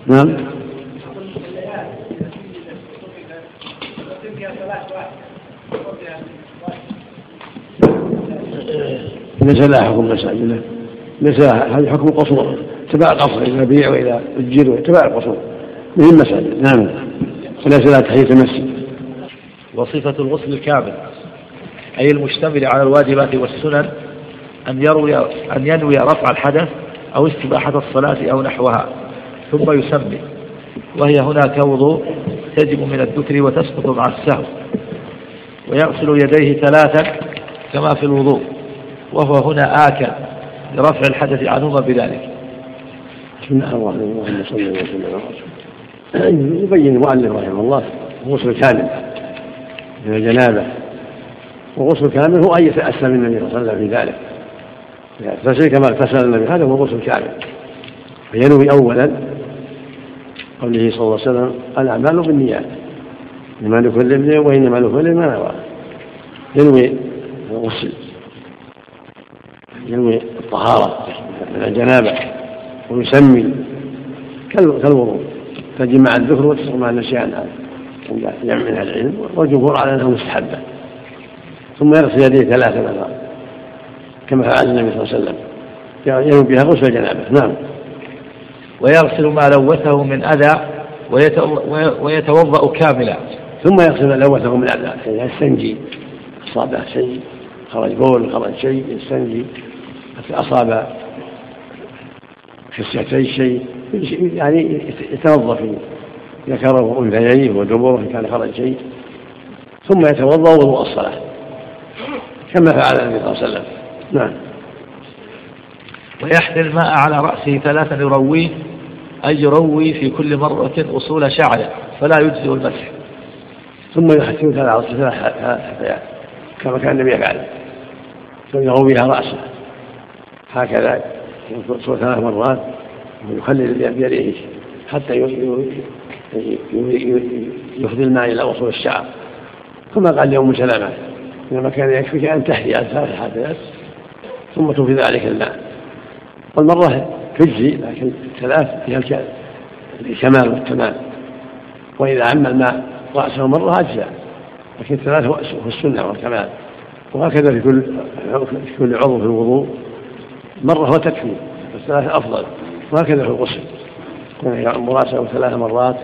نعم. ليس لها حكم مساجد. ليس هذا حكم قصور. تبع القصر إذا بيع وإذا أجر تبع القصور. من المساجد نعم. وليس لها تحية المسجد. وصفة الغسل الكامل أي المشتمل على الواجبات والسنن أن يروي أن ينوي رفع الحدث أو استباحة الصلاة أو نحوها. ثم يسمي. وهي هناك وضوء تجب من الذكر وتسقط مع السهو. ويغسل يديه ثلاثا كما في الوضوء. وهو هنا آكل لرفع الحدث عنهما بذلك. بسم الله الرحمن الرحيم. صلى الله عليه وسلم يبين المؤلف رحمه الله غسل كامل من الجنابة. وغسل كامل هو ان يتاسى النبي صلى الله عليه وسلم في ذلك. يغتسل كما اغتسل النبي هذا هو غسل كامل فينوي اولا قوله صلى الله عليه وسلم الأعمال بالنيات إنما لكل امرئ وإنما لكل ما نوى. ينوي الغسل ينوي الطهارة من الجنابة ويسمي كالوضوء. تجمع الذكر وتسقط مع النسيان هذا. جمع من العلم والجمهور على انها مستحبه ثم يغسل يديه ثلاث مرات كما فعل النبي صلى الله عليه وسلم. ينوي بها غسل الجنابه نعم. ويغسل ما لوثه من أذى ويتوضأ كاملا. ثم يغسل ما لوثه من أذى. يعني يستنجي أصابه شيء خرج بول خرج شيء يستنجي أصاب خصيتي شيء يعني يتوضأ في ذكره وانثييه ودبره إن كان خرج شيء. ثم يتوضأ وضوء الصلاه كما فعل النبي صلى الله عليه وسلم. نعم. ويحث الماء على رأسه ثلاثا يرويه أي يروي في كل مرة أصول شعره فلا يجزئ المسح. ثم يحث ثلاث حثيات كما كان النبي يفعل. ثم يرويها رأسه. هكذا يصل ثلاث مرات ويخلل بيده حتى يفضي الماء إلى وصول الشعر. كما قال يوم سلامة إنما كان يكفيك أن تحيي ثلاث حاجات ثم تفي ذلك الماء. والمرة تجزي لكن ثلاث فيها الكمال والتمام. وإذا عم الماء رأسه مرة أجزاء لكن ثلاث هو السنة والكمال. وهكذا في كل في كل عضو في الوضوء مرة وتكفي الثلاث أفضل. وهكذا في الغسل. يعم رأسه ثلاث مرات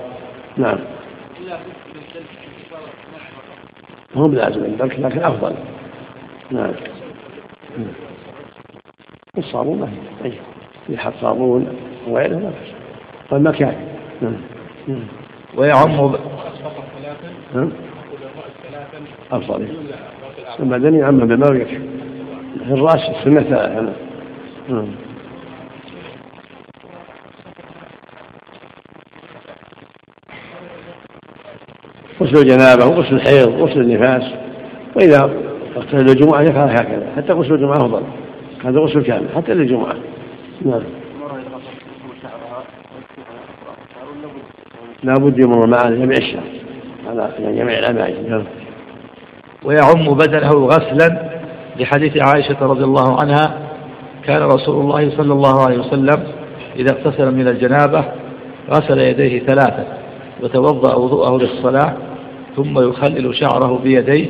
نعم. هو بلازم الدرك لكن أفضل. نعم. الصابون ما في أي يحط صابون وغيره ما في والمكان نعم. ويعم نعم. أفضل ثم بعدين يعم بالماء ويكفي في الرأس السنة ثلاثة نعم. غسل الجنابة وغسل الحيض وغسل النفاس. وإذا اغتسل الجمعة يفعل هكذا حتى غسل الجمعة أفضل. هذا غسل كامل حتى للجمعة. نعم. لابد يمر مع جميع الشهر. على جميع الأماكن نعم. ويعم بدنه غسلا لحديث عائشة رضي الله عنها كان رسول الله صلى الله عليه وسلم إذا اغتسل من الجنابة غسل يديه ثلاثا وتوضأ وضوءه للصلاة ثم يخلل شعره بيديه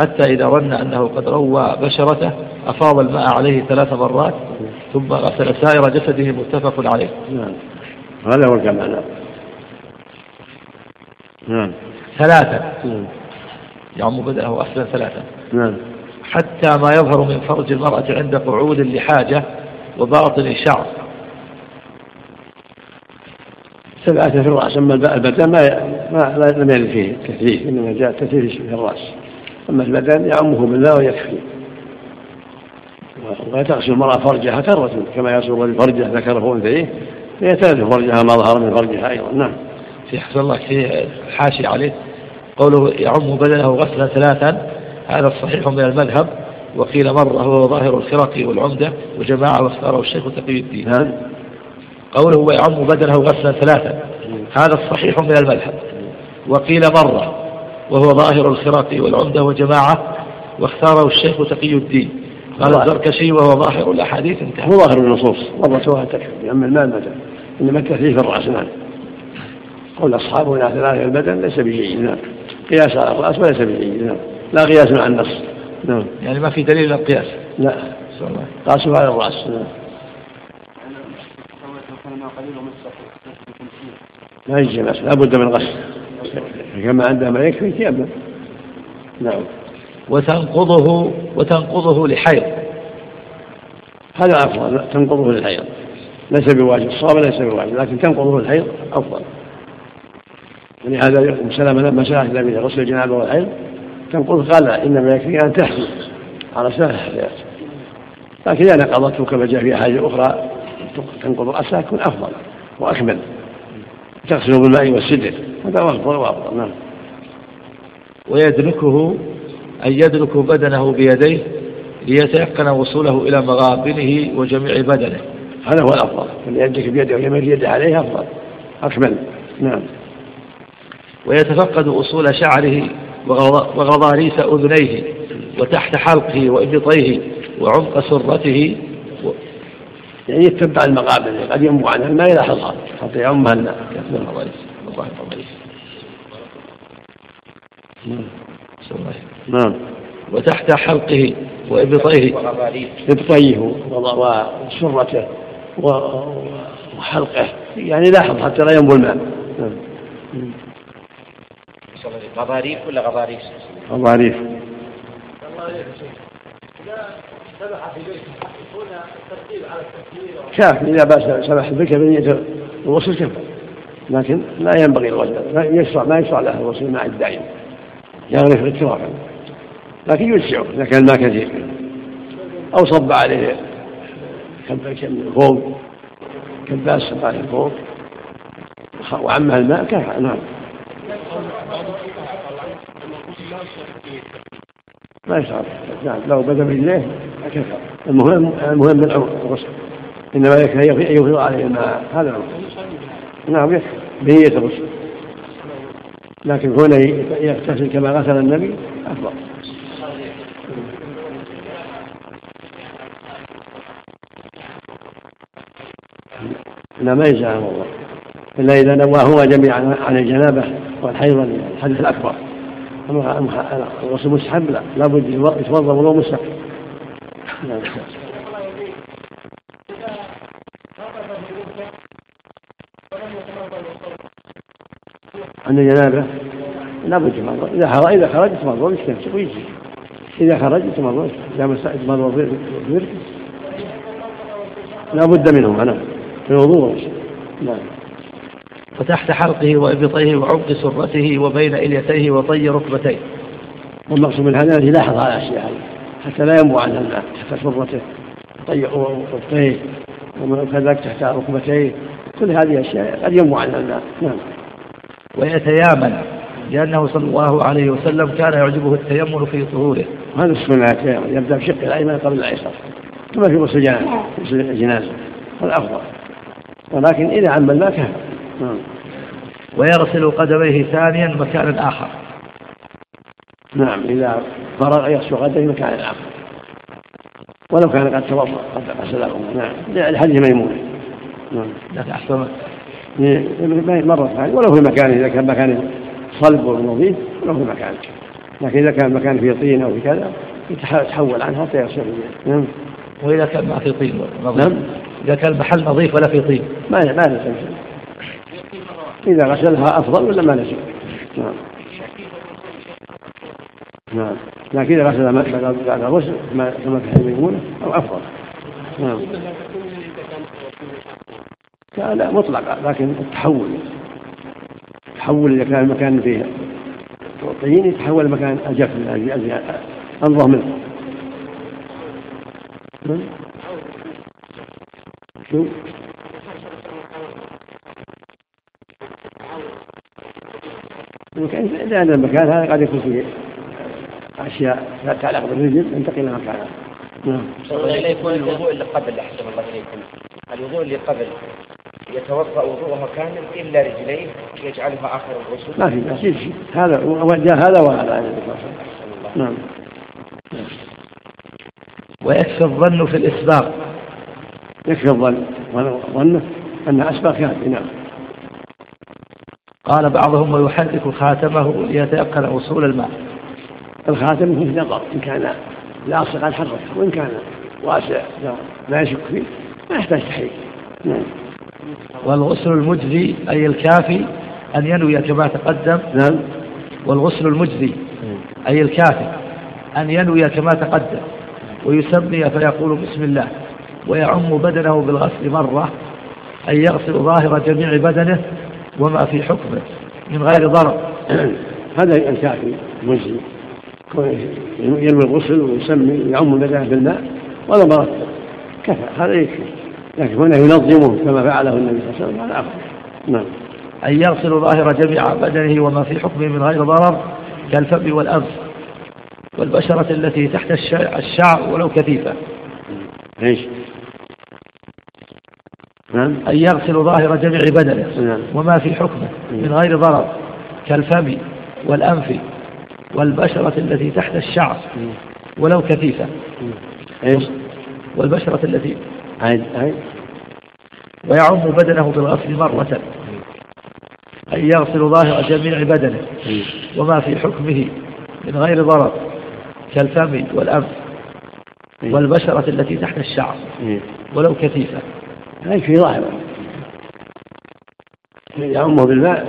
حتى إذا ظن أنه قد روى بشرته أفاض الماء عليه ثلاث مرات ثم غسل سائر جسده متفق عليه. نعم. هذا هو الكمال نعم. ثلاثة. نعم. يعم بدأه غسلا ثلاثة. نعم. حتى ما يظهر من فرج المرأة عند قعود لحاجة وباطن شعر. سبعة في الرأس. أما البدن ما ما لم يرد فيه تثليث إنما جاء تثليث في الرأس. أما البدن يعمه بالله ويكفي وتغسل المرأة فرجها كرة كما يغسل الرجل فرجة ذكره أنثيه فيتلف فرجها ما ظهر من فرجها أيضا. نعم. في حسن الله في حاشي عليه. قوله يعم بدنه غسلا ثلاثا هذا الصحيح من المذهب. وقيل مرة هو ظاهر الخرق والعمدة وجماعة واختاره الشيخ تقي الدين. نعم. قوله ويعم بدنه غسلا ثلاثا هذا الصحيح من المذهب. وقيل مرة وهو ظاهر الخراق والعمدة وجماعة واختاره الشيخ تقي الدين. قال الزركشي وهو ظاهر الأحاديث انتهى. هو ظاهر النصوص. سواء تكفي يعم المال مثلا إنما التثليث الرأس نعم قول أصحابنا ثلاثة البدن ليس بجيد نعم. قياس على الرأس وليس بجيد نعم. لا قياس مع النص نعم. يعني ما في دليل للقياس لا. قاسوا على الرأس نعم. لا يجزي لا بد من غسل. كما عنده ما يكفي تيمم نعم. وتنقضه وتنقضه لحيض. هذا أفضل تنقضه للحيض. ليس بواجب الصواب ليس بواجب لكن تنقضه الحيض أفضل. ولهذا ام سلمه لما سالت النبي غسل الجنابة والحيض. تنقض قال إنما يكفي أن تحمل على سهل الحياة لكن إذا نقضته كما جاء في حاجة أخرى تنقض راسها يكون أفضل وأكمل. تغسله بالماء والسدر هذا أفضل وأفضل نعم. ويدركه أن يدرك بدنه بيديه ليتيقن وصوله إلى مغابنه وجميع بدنه. هذا هو الأفضل. أن يدرك بيده ويمد يده عليه أفضل. أكمل. نعم. ويتفقد أصول شعره وغضاريس أذنيه وتحت حلقه وإبطيه وعمق سرته يعني يتبع المقابل قد ينبو عنها الماء يلاحظها حتى يعمها الماء الله نعم. وتحت حلقه وإبطيه. إبطيه وسرته وحلقه. يعني لاحظ حتى لا ينبو الماء. نعم. غضاريف ولا غضاريف؟ غضاريف. شاف إذا بأس. سبح البكر بنية الوصل كفى. لكن لا ينبغي الغسل لا يشرع ما يشرع له الوصل مع الدائم يغرف اضطرارا لكن يوسعه إذا كان الماء كثير أو صب عليه فوق كباس صب عليه فوق وعمها الماء كفى نعم. ما يشعر. نعم لو بدأ برجليه كفى المهم المهم من الغسل. إنما يكفي أن يفيض عليه الماء. هذا الامر نعم يكفي. بنية الغسل. لكن هنا يغتسل كما غسل النبي أفضل. لا ما يجزى الله إلا إذا نواهما جميعا عن الجنابة والحيض الحدث الأكبر. الغسل مستحب لا. لابد يتوضأ وضوء مستحب. عن الجنابة لابد يتمضى إذا خرج إذا خرج يتمضى ويستمسك ويجي. إذا خرج يتمضى إذا يتمضى ويركز. لا بد منهما نعم في الوضوء نعم. وتحت حلقه وإبطيه وعمق سرته وبين إليتيه وطي ركبتيه. والمقصود من هذا يلاحظ على الأشياء هذه حتى لا ينبو عنها الماء تحت سرته طي ركبتيه وكذلك تحت ركبتيه. كل هذه الأشياء قد ينبو عنها الماء نعم. ويتيامن لأنه صلى الله عليه وسلم كان يعجبه التيمم في طهوره. هذا السنة يبدأ بشق الأيمن قبل الأيسر. كما في غسل الجنازة هذا أفضل ولكن إذا عم الماء كفى نعم. ويغسل قدميه ثانيا مكانا آخر. نعم إذا فرغ يغسل قدميه مكان آخر. ولو كان قد توضأ قد غسله نعم لحديث ميمونة نعم. لكن أحسن مرة ثانية. ولو في مكان إذا كان مكان صلب ونظيف ولو في مكان لكن إذا كان مكان فيه طين أو في كذا يتحول عنها حتى يغسل نعم. وإذا كان ما في طين نظيف نعم. إذا كان المحل نظيف ولا في طين. ما ما لزم إذا غسلها أفضل ولا ما لزم نعم. نعم. لكن إذا غسل بعد الغسل كما ميمونة أو أفضل. نعم. لا مطلقة لكن التحول التحول إذا كان المكان فيه طين يتحول مكان أجف أنظف منه. شو؟ لأن المكان هذا قد يكون فيه أشياء لا تتعلق بالرجل ينتقل إلى مكانها نعم. لا يكون الوضوء اللي قبل أحسن الله إليكم الوضوء اللي قبل يتوضأ وضوءه كامل إلا رجليه يجعلها آخر الغسل. ما في ما في هذا جاء هذا وهذا نعم. ويكفي الظن في الإسباق. يكفي الظن. ظنه أنها أسباق كافي نعم. قال بعضهم ويحرك خاتمه ليتيقن وصول الماء. الخاتم فيه نظر إن كان لاصقا حرك وإن كان واسع لا يشك فيه ما يحتاج تحريك. نعم. والغسل المجزي أي الكافي أن ينوي كما تقدم. نعم. والغسل المجزي أي الكافي أن ينوي كما تقدم. ويسمي فيقول بسم الله ويعم بدنه بالغسل مرة أي يغسل ظاهر جميع بدنه وما في حكمه من غير ضرر. هذا الكافي مجزي ينوي الغسل ويسمي يعم بدنه بالماء ولا مرتب كفى هذا يكفي. لكن هنا ينظمه كما فعله النبي صلى الله عليه وسلم هذا نعم. أن يغسل ظاهر جميع بدنه وما في حكمه من غير ضرر كالفم والأنف والبشرة التي تحت الشعر ولو كثيفة. إيش؟ نعم. أن يغسل ظاهر جميع بدنه نعم. وما في حكمه من غير ضرر كالفم والأنف والبشرة التي تحت الشعر ولو كثيفة. إيش؟ والبشرة التي ويعم بدنه بالغسل مرة. أن يغسل ظاهر جميع بدنه. وما في حكمه من غير ضرر كالفم والأنف والبشرة التي تحت الشعر. ولو كثيفة. هاي في ظاهرة يعمه بالماء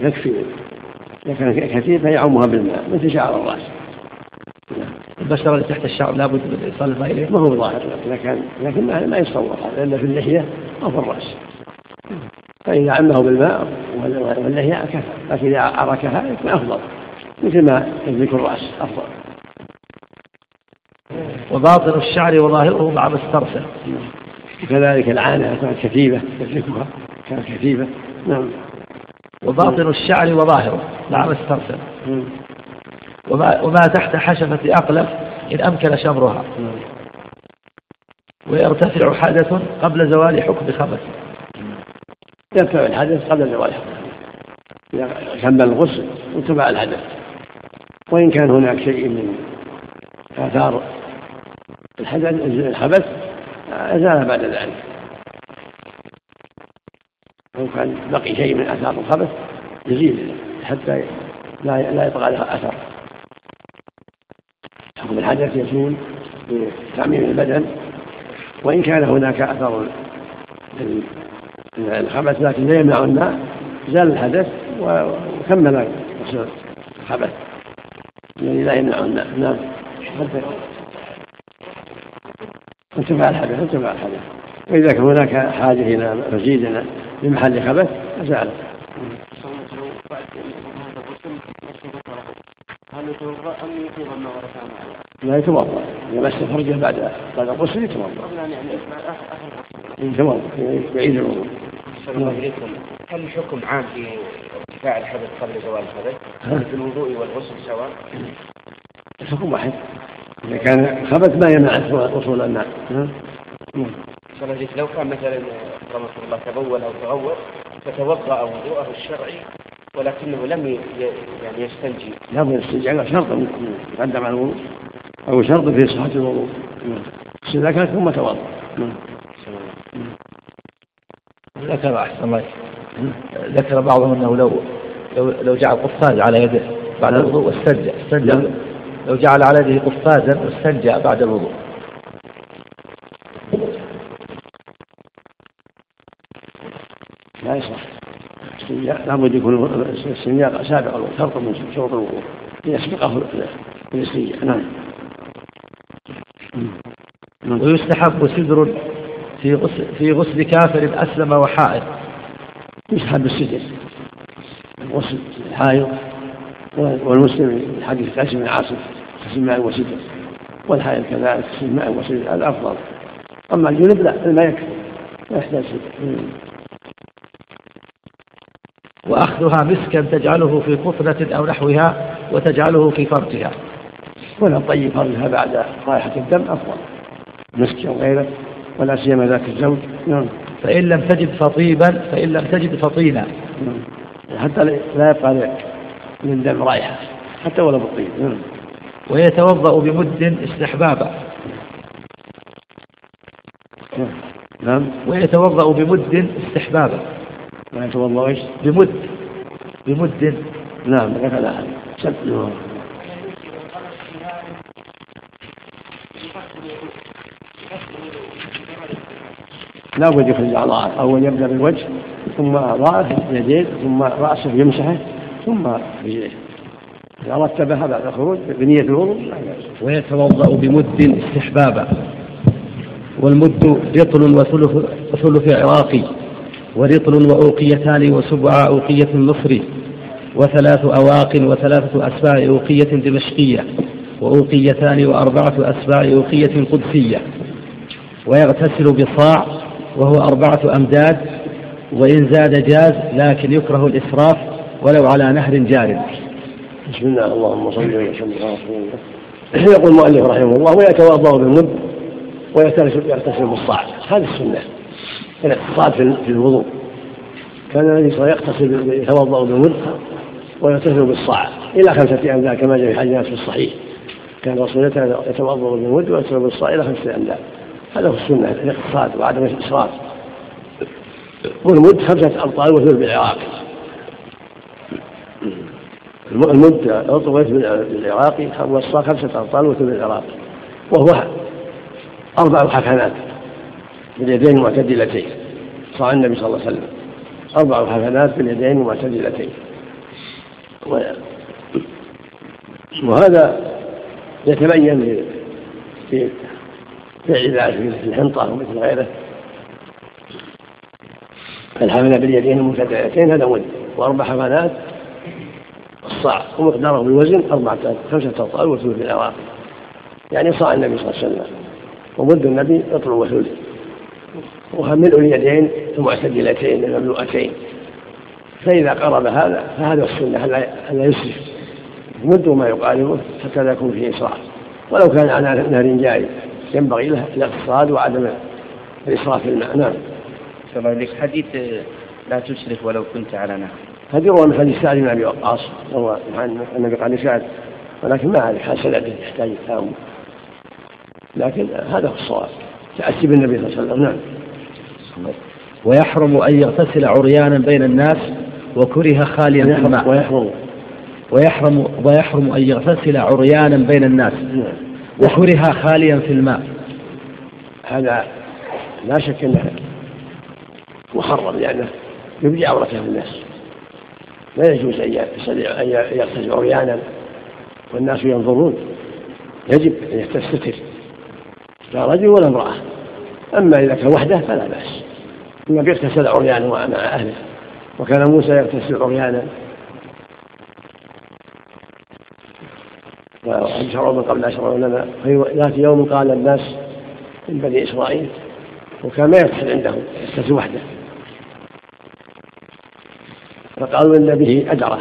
يكفي. إذا كان كثير فيعمها بالماء مثل شعر الرأس. البشرة اللي تحت الشعر لابد من إيصال الماء إليه ما هو ظاهر كان لكن ما يتصور هذا إلا في اللحية أو في الرأس. فإذا عمه بالماء واللحية كفى لكن إذا عركها يكون أفضل مثل ما يدرك الرأس أفضل. وباطن الشعر وظاهره مع ما استرسل كذلك العانة كانت كثيفة يدركها كانت كثيفة نعم. وباطن الشعر وظاهره مع ما استرسل وما, وما تحت حشفة أقلم إن أمكن شمرها. ويرتفع حدث قبل زوال حكم خبث. يرتفع الحدث قبل زوال حكم كمل الغسل وتبع الحدث. وإن كان هناك شيء من آثار الحدث الخبث أزال بعد ذلك. لو كان بقي شيء من آثار الخبث يزيل حتى لا لا يبقى لها أثر. الحدث يزول بتعميم البدن وإن كان هناك أثر الخبث لكن لا يمنع الماء زال الحدث وكمل الخبث. الذي لا يمنع الماء نعم. انتفع الحدث انتفع الحدث. وإذا كان هناك حاجة إلى مزيد لمحل خبث أزاله هل يتوضا ام يفيض الماء لا يتوضأ. إذا مس فرجه بعد بعد الغسل يتوضأ. يتوضا يعيد الوضوء. هل الحكم عام في ارتفاع الحدث قبل زوال الحدث؟ في الوضوء والغسل سواء؟ الحكم واحد. إذا كان خبث ما يمنع وصول الماء لو كان مثلا رحمه الله تبول أو تغور فتوضأ وضوءه الشرعي ولكنه لم يعني يستنجي. لم يستنجي على شرط يقدم على الوضوء. أو شرط في صحة الوضوء. إذا كانت ثم توضأ. ذكر أحسن الله ذكر بعضهم أنه لو لو لو جعل قفاز على يده بعد نعم. الوضوء واستنجى. استنجى. نعم. لو جعل على يده قفازا واستنجى بعد الوضوء. لا يصح. لابد يكون السنياق سابق شرط من شروط الوضوء. ليسبقه الاستنجاء نعم. ويستحب سدر في غسل في غسل كافر أسلم وحائض. يستحب السدر. غسل الحائض والمسلم حديث قاسم بن عاصم غسل ماء وسدر والحائض كذلك غسل ماء وسدر هذا افضل أما الجنب لا الماء يكفي. لا يحتاج سدر. وأخذها مسكا تجعله في قطنة أو نحوها وتجعله في فرجها ولا طيب فرجها بعد رائحة الدم أفضل. مسك أو غيره ولا سيما ذاك الزوج. نعم. فإن لم تجد فطيبا فإن لم تجد فطينا نعم. حتى لا يبقى من دم رائحة حتى ولو بالطيب. نعم. ويتوضأ بمد استحبابا نعم. ويتوضأ بمد استحبابا ما يتوضأ إيش؟ بمد. بمد. نعم. ذكر سب لا بد يخرج اعضاءه أول يبدأ بالوجه ثم اعضاءه اليدين ثم رأسه يمسحه ثم رجليه. إذا رتبها بعد الخروج بنية الوضوء ويتوضأ بمد استحبابا. والمد رطل وثلث وثلث عراقي ورطل وأوقيتان وسبع أوقية مصري وثلاث أواق وثلاثة أسباع أوقية دمشقية وأوقيتان وأربعة أسباع أوقية قدسية. ويغتسل بصاع وهو أربعة أمداد وإن زاد جاز لكن يكره الإسراف ولو على نهر جار. بسم الله اللهم صل وسلم على رسول الله. يقول المؤلف رحمه الله ويتوضأ بالمد ويغتسل بالصاع. هذه السنة. الاقتصاد في الوضوء. كان النبي صلى الله عليه وسلم يغتسل يتوضأ بالمد ويغتسل بالصاع. إلى خمسة امداد كما جاء في حديث في الصحيح. كان الرسول يتوضأ بالمد ويغتسل بالصاع إلى خمسة امداد هذا هو السنة الاقتصاد وعدم الإسراف. والمد خمسة امطار وثلث بالعراق. المد عضو بالعراقي والصاع خمسة امطار وثلث بالعراق. وهو أربع حكمات باليدين المعتدلتين. صاع النبي صلى الله عليه وسلم. أربع حفنات باليدين معتدلتين وهذا يتبين في فعل ذلك مثل الحنطة ومثل غيره. الحفنة باليدين المعتدلتين هذا مد. وأربع حفنات الصاع ومقداره بالوزن أربعة خمسة أبطال وثلث العراق يعني صاع النبي صلى الله عليه وسلم. ومد النبي يطلع وثلث. وملء اليدين المعتدلتين المملوءتين. فإذا قرب هذا فهذا السنة ألا يسرف مد ما يقاربه حتى لا يكون فيه إسراف. ولو كان على نهر جاري. ينبغي له الاقتصاد وعدم الإسراف في الماء. نعم. الله حديث لا تشرف ولو كنت على نهر؟ هذه روى من حديث سعد بن أبي وقاص روى النبي قال لسعد ولكن ما اعرف حال سنده يحتاج التأمل. لكن هذا هو الصواب تأسي بالنبي صلى الله عليه وسلم. نعم. ويحرم أن يغتسل عريانا بين الناس وكره خاليا في الماء. ويحرم. ويحرم ويحرم أن يغتسل عريانا بين الناس. نعم. وكره خاليا في الماء. هذا لا شك إنه محرم لأنه يبدي عورته الناس. لا يجوز أن يغتسل عريانا والناس ينظرون. يجب أن يستتر لا رجل ولا امرأة. أما إذا كان وحده فلا بأس. النبي اغتسل عريانا مع أهله. وكان موسى يغتسل عريانا وأبشروا من قبل أشروا لنا. ذات يوم قال الناس من بني إسرائيل وكان ما يغتسل عندهم يغتسل وحده. فقالوا إن به أدرة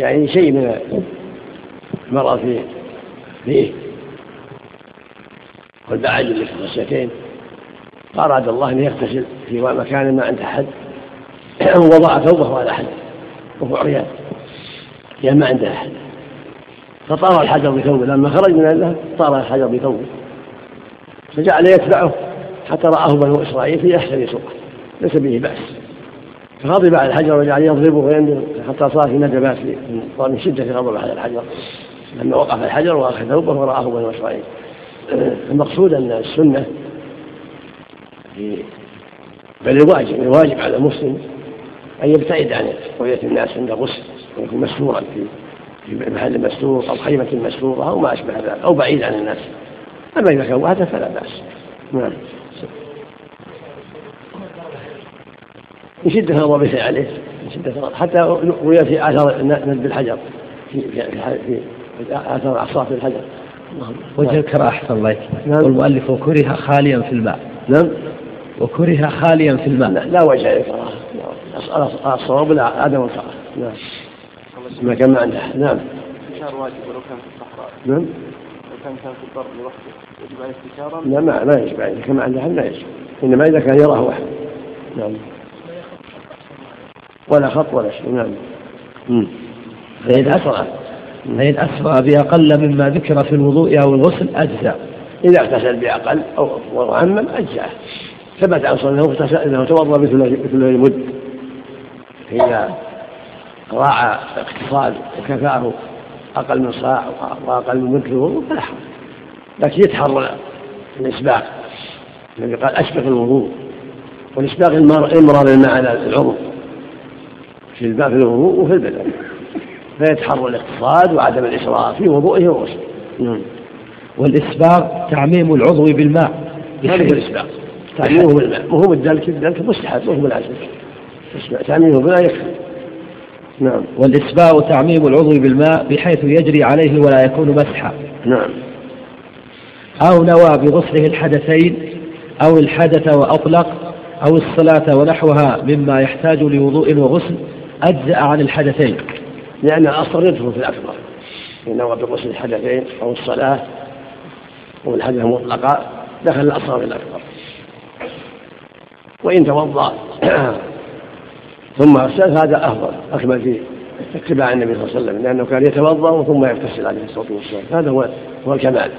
يعني شيء من المرأة في فيه والبعاج اللي في الخشيتين فأراد الله أن يغتسل في مكان ما عند أحد. ووضع ثوبه على أحد وهو عريان. يعني ما عنده أحد. فطار الحجر بثوبه لما خرج من عنده طار الحجر بثوبه. فجعل يتبعه حتى رآه بنو إسرائيل في أحسن صورة. ليس به بأس. فغضب على الحجر وجعل يضربه وينزل حتى صار في ندبات من شدة غضب على الحجر. لما وقف الحجر وأخذ ثوبه ورآه بنو إسرائيل. المقصود أن السنة بل الواجب الواجب على المسلم أن يبتعد عن رؤية الناس عند غسل ويكون مستورا في في محل مستور أو خيمة مستورة أو ما أشبه ذلك أو بعيد عن الناس. أما إذا كان وحده فلا بأس. نعم. من شدة غضبه عليه. شدة حتى روي في آثار ندب الحجر. في في في, آثار عصاة الحجر. وجه الكراهة أحسن الله نعم. والمؤلف وكره خاليا في الماء. نعم. وكره خاليا في الماء. لا, لا وجه للكراهة الصواب لا عدم الكراهة. نعم. ما كان عنده نعم. استشار واجب ولو كان في الصحراء. نعم. لو كان كان في البر لوحده يجب عليه استشارة لا ما ما يجب عليه. كما عنده لا يجب؟ إنما إذا كان يراه واحد. نعم. ولا خط ولا شيء. نعم. فإن أسرع. فإن أسرع بأقل مما ذكر في الوضوء أو الغسل أجزاء إذا اغتسل بأقل أو وعمم أجزاء ثبت عن أنه اغتسل أنه توضأ مثل مثل المد. إذا راعى اقتصاد وكفاه أقل من صاع وأقل من مثله فلا حرج لكن يتحرى الإسباق. النبي قال أسبق الوضوء. والإسباق إمرار الماء على العضو. في الباب في الوضوء وفي البدن. فيتحرى الاقتصاد وعدم الإسراف في وضوئه وغسله. نعم. والإسباق تعميم العضو بالماء. هذا هو الإسباق؟ تعميمه بالماء. وهو الدلك الدلك مستحب وهو بالعزم تعميمه بالماء يكفي. نعم. والإسباء تعميم العضو بالماء بحيث يجري عليه ولا يكون مسحا. نعم. أو نوى بغسله الحدثين أو الحدث وأطلق أو الصلاة ونحوها مما يحتاج لوضوء وغسل أجزأ عن الحدثين. لأن الأصل يدخل في الأكبر. إن نوى بغسل الحدثين أو الصلاة أو الحدث مطلقا دخل الأصغر في الأكبر. وإن توضأ ثم اغتسل هذا أفضل اكمل في اتباع النبي صلى الله عليه وسلم لأنه كان يتوضأ ثم يغتسل عليه الصلاة والسلام. هذا هو هو الكمال.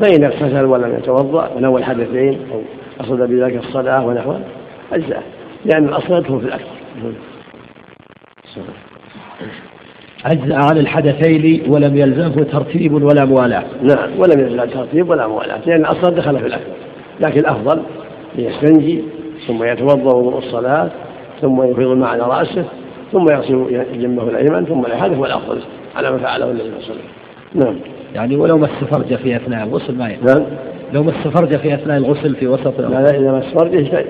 فان اغتسل ولم يتوضأ ونوى الحدثين أو قصد بذلك الصلاة ونحوها اجزاه لأن الأصل يدخل في الاكبر أجزأ عن الحدثين ولم يلزمه ترتيب ولا موالاة. نعم ولم يلزم ترتيب ولا موالاة لأن الأصل دخل في الأكبر لكن الأفضل ليستنجي ثم يتوضأ وضوء الصلاة ثم يفيض الماء على رأسه ثم يغسل جنبه الأيمن ثم الأحد هو الأفضل على ما فعله النبي صلى الله عليه وسلم. نعم. يعني ولو مس فرجه في أثناء الغسل ما نعم. لو مس فرجه في أثناء الغسل في وسط لا لا إذا مس فرجه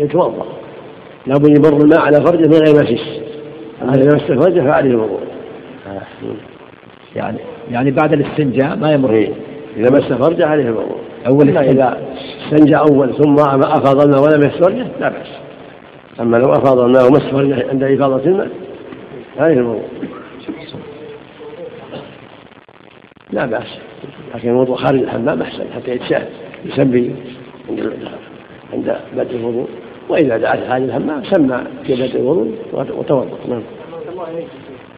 يتوضأ. لابد يمر الماء على فرجه من غير مسيس إذا مس فرجه فعليه الوضوء. يعني يعني بعد الاستنجاء ما يمر. إيه. إذا مس فرجه عليه الوضوء. أول إذا استنجى أول ثم أفاض الماء ولم يمس فرجه لا بأس. أما لو أفاض الماء ومس فرجه عند إفاضة الماء عليه الوضوء لا بأس. لكن الوضوء خارج الحمام أحسن حتى يتشاهد يسمي عند عند بدء الوضوء. وإذا دعا خارج الحمام سمى في بدء الوضوء وتوضأ. نعم.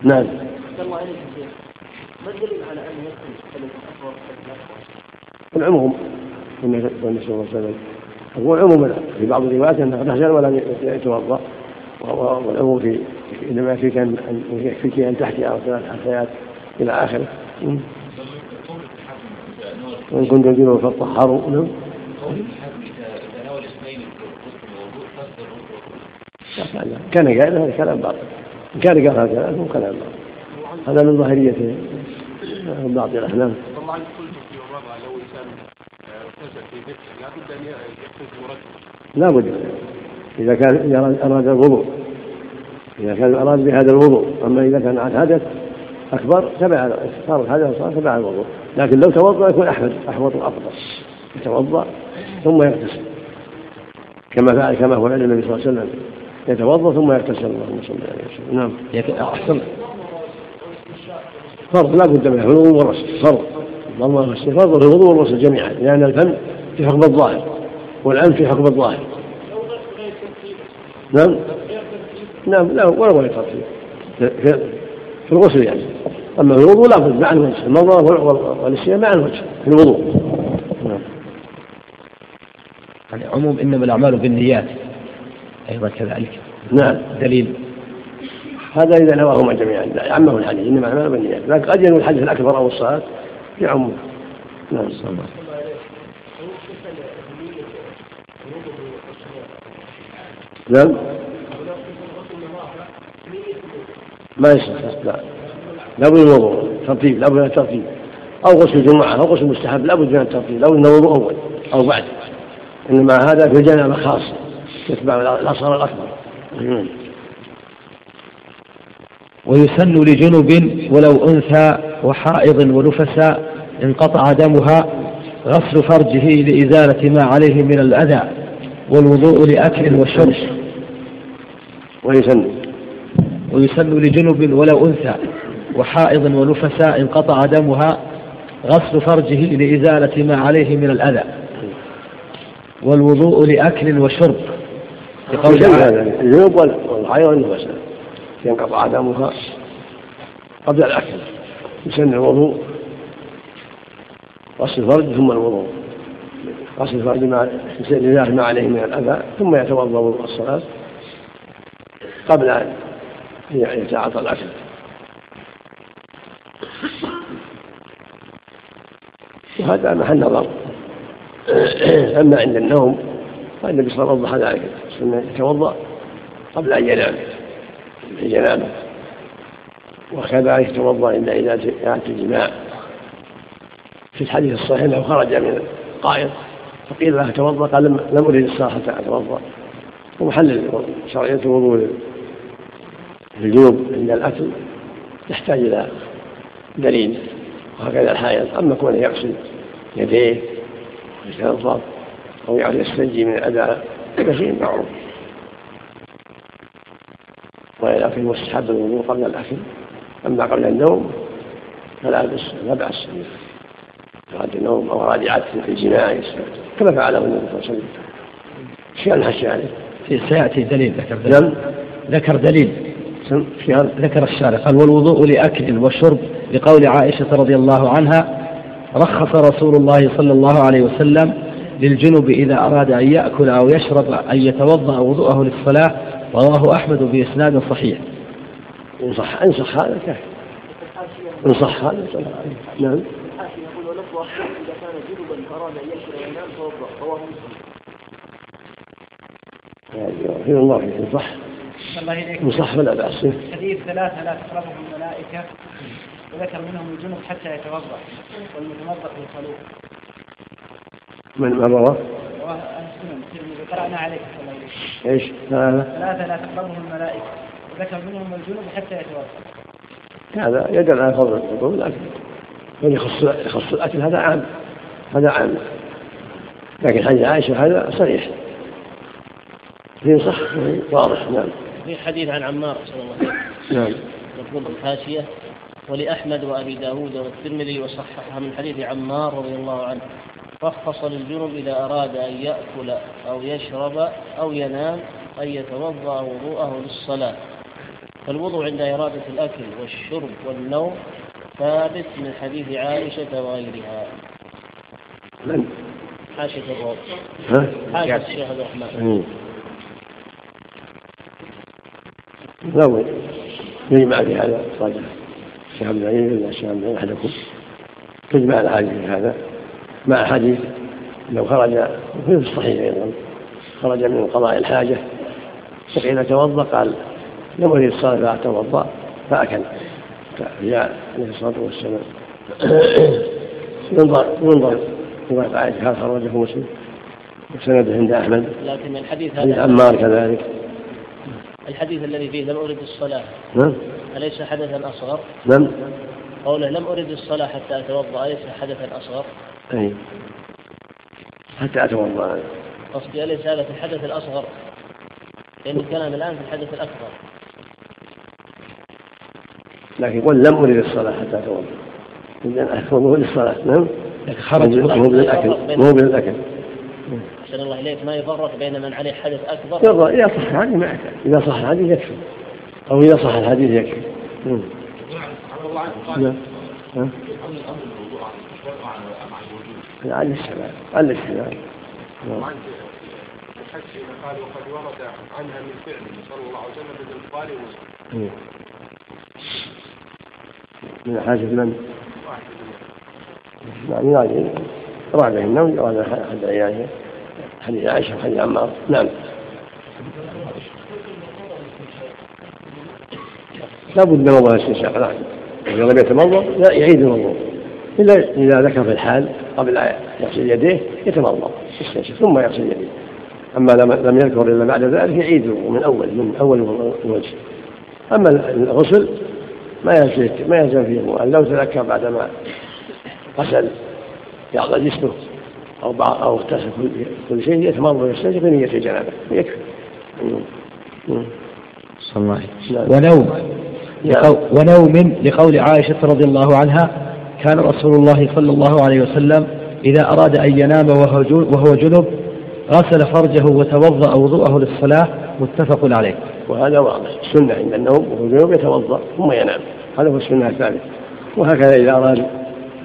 نعم. ما الدليل على أن العموم النبي صلى الله عليه وسلم هو عموما في بعض الروايات أنه غسل ولم يتوضأ والعموم في إنما يكفيك ان يكفيك أن تحتي أو ثلاث حثيات إلى آخره. وان كنتم جنوبا فطهروا نعم. كان قال هذا كلام باطل. إن كان قال هذا كلام باطل. هذا من ظاهرية بعض الأحلام. في لابد ان لا بد. إذا كان إذا أراد الوضوء. إذا كان أراد بهذا الوضوء. أما إذا كان عن حدث أكبر تبع صار الحدث صار تبع الوضوء. لكن لو توضأ يكون أحمد أحوط وأفضل يتوضأ ثم يغتسل. كما فعل كما هو علم النبي صلى الله عليه وسلم. يتوضأ ثم يغتسل اللهم صل عليه وسلم نعم. احسن فرض لا بد منه الوضوء والغسل فرض. اللهم الغسل فرض الوضوء والغسل جميعا لأن الفم في حكم الظاهر والأنف في حكم الظاهر. نعم؟ نعم لا ولا غير ترتيب في, الغسل يعني. أما في الوضوء لا بد مع الوجه. المضمضة وال- والاستياء مع الوجه في الوضوء. نعم. يعني عموم إنما الأعمال بالنيات أيضا كذلك. نعم. دليل. هذا إذا نواهما جميعا. عمه الحديث إنما الأعمال بالنيات. لكن قد ينوي الحديث الأكبر أو الصلاة في عموم نعم. نعم. ما يصح لا لابد من الوضوء ترتيب لابد من الترتيب. أو غسل جمعة أو غسل مستحب لابد من الترتيب لابد من الوضوء أول أو بعد. إنما هذا في الجنابة خاصة يتبع الأصغر الأكبر نعم. ويسن لجنب ولو أنثى وحائض ونفساء انقطع دمها غسل فرجه لإزالة ما عليه من الأذى والوضوء لأكل وشرب. ويسن. ويسن لجنب ولو أنثى وحائض ونفساء انقطع دمها غسل فرجه لإزالة ما عليه من الأذى والوضوء لأكل وشرب. لقول الجنوب والحيض والنفس ينقطع دمها قبل الأكل. يسن الوضوء. غسل الفرج ثم الوضوء. غسل الفرج مع لذلك ما عليه من الأذى ثم يتوضأ وضوء الصلاة قبل أن يتعاطى الأكل. وهذا محل نظر. أما عند النوم فالنبي صلى الله عليه وسلم يتوضأ قبل أن ينام. في جنابه وكذلك يتوضأ عند إذاعة الجماع. في الحديث الصحيح أنه خرج من القائض فقيل له توضأ قال لم أريد الصلاة حتى أتوضأ. ومحل شرعية الوضوء للجنوب عند الأكل يحتاج إلى دليل وهكذا الحائض أما كونه يغسل يديه ويتنظف أو يستنجي من الاذى هذا شيء معروف. ولكن مستحب الوضوء قبل الأكل. أما قبل النوم فلا بأس لا بأس أراد النوم أو أراد إعادة الجماع كما فعله النبي صلى الله عليه وسلم. شيء الحش عليه في سيأتي دليل ذكر دليل. نعم. ذكر دليل. شيء ذكر الشارع. قال والوضوء لأكل وشرب. لقول عائشة رضي الله عنها رخص رسول الله صلى الله عليه وسلم للجنب إذا أراد أن يأكل أو يشرب أن يتوضأ وضوءه للصلاة. رواه أحمد بإسناد صحيح. إن صح إن صح هذا كافي. إن صح هذا صح. نعم. يقول ونفس أخبر إذا كان جنبا فأراد أن يشرب وينام توضأ رواه مسلم في الله فيه صح إليك صح فلا بأس. حديث ثلاثة لا تقربهم الملائكة وذكر منهم الجنب حتى يتوضأ والمتوضأ بالخلوق من من؟ رواه؟ أهل السنن الترمذي قرأنا عليه صلى الله عليه وسلم إيش؟ ثلاثة. لا تقربهم الملائكة. وذكر منهم الجنب حتى يتوضأ هذا يدل على فضل الفطور لكن من يخص يخص الأكل؟ هذا عام هذا عام. لكن حديث عائشة هذا صريح في صح واضح نعم. في حديث عن عمار صلى الله عليه وسلم. نعم. يقول الحاشية. ولأحمد وأبي داود والترمذي وصححها من حديث عمار رضي الله عنه. رخص للجنب إذا أراد أن يأكل أو يشرب أو ينام أن يتوضأ وضوءه للصلاة. فالوضوء عند إرادة الأكل والشرب والنوم ثابت من حديث عائشة وغيرها من؟ حاشية الروض ها؟ حاشية الشيخ عبد الرحمن. لا يجمع في هذا راجع الشيخ عبد العزيز ولا الشيخ عبد أحدكم تجمع الاحاديث في هذا مع حديث لو خرج في الصحيح أيضا خرج من قضاء الحاجة فحين توضأ قال لم اريد الصلاه فاتوضا فأكل. فجاء عليه الصلاة والسلام. ينظر ينظر رواية عائشة هل خرجه مسلم؟ وسنده عند أحمد. لكن الحديث حديث هذا عمار كذلك. الحديث الذي فيه لم أرد الصلاة. نعم. أليس حدثا أصغر؟ نعم. قوله لم أرد الصلاة حتى أتوضأ أليس حدثا أصغر؟ أي. حتى أتوضأ. قصدي أليس هذا في الحدث الأصغر؟ لأن الكلام الآن في الحدث الأكبر. لكن قل لم اريد الصلاة حتى أتوضأ. اذا وضوء للصلاة نعم؟ لكن خرج مو بالأكل مو بالأكل. أحسن الله إليك. ما يفرق بين من عليه حدث أكبر؟ يرضى إذا صح الحديث ما يحتاج إذا صح الحديث يكفي. أو إذا صح الحديث يكفي. نعم. نعم. ها؟ على الشباب على الشباب نعم. الحج قال وقد ورد عنها من فعله صلى الله عليه وسلم مثل البخاري ومسلم من حاجة من نعم يعني أراد النوم أراد أحد عياله حديث عائشة وحديث عمار. نعم. لابد من موضوع الاستنشاق نعم إذا لم يتمضض لا يعيد الموضوع. إلا إذا ذكر في الحال قبل يغسل يديه يتمضض يستنشق ثم يغسل يديه. أما لم يذكر إلا بعد ذلك يعيد من أول من أول الوجه أما الغسل ما يلزم ما يلزم فيه المؤمن لو تذكر بعدما غسل بعض جسمه أو بعض أو اغتسل كل- كل شيء يتمضض ويستنشق بنية الجنابة يكفي. صلى الله عليه نعم. ونوم نعم. ونوم لقول عائشة رضي الله عنها كان رسول الله صلى الله عليه وسلم إذا أراد أن ينام وهو جنب غسل فرجه وتوضأ وضوءه للصلاة متفق عليه وهذا واضح. السنة عند النوم وهو جنوب يتوضأ ثم ينام. هذا هو السنة الثابتة وهكذا إذا أراد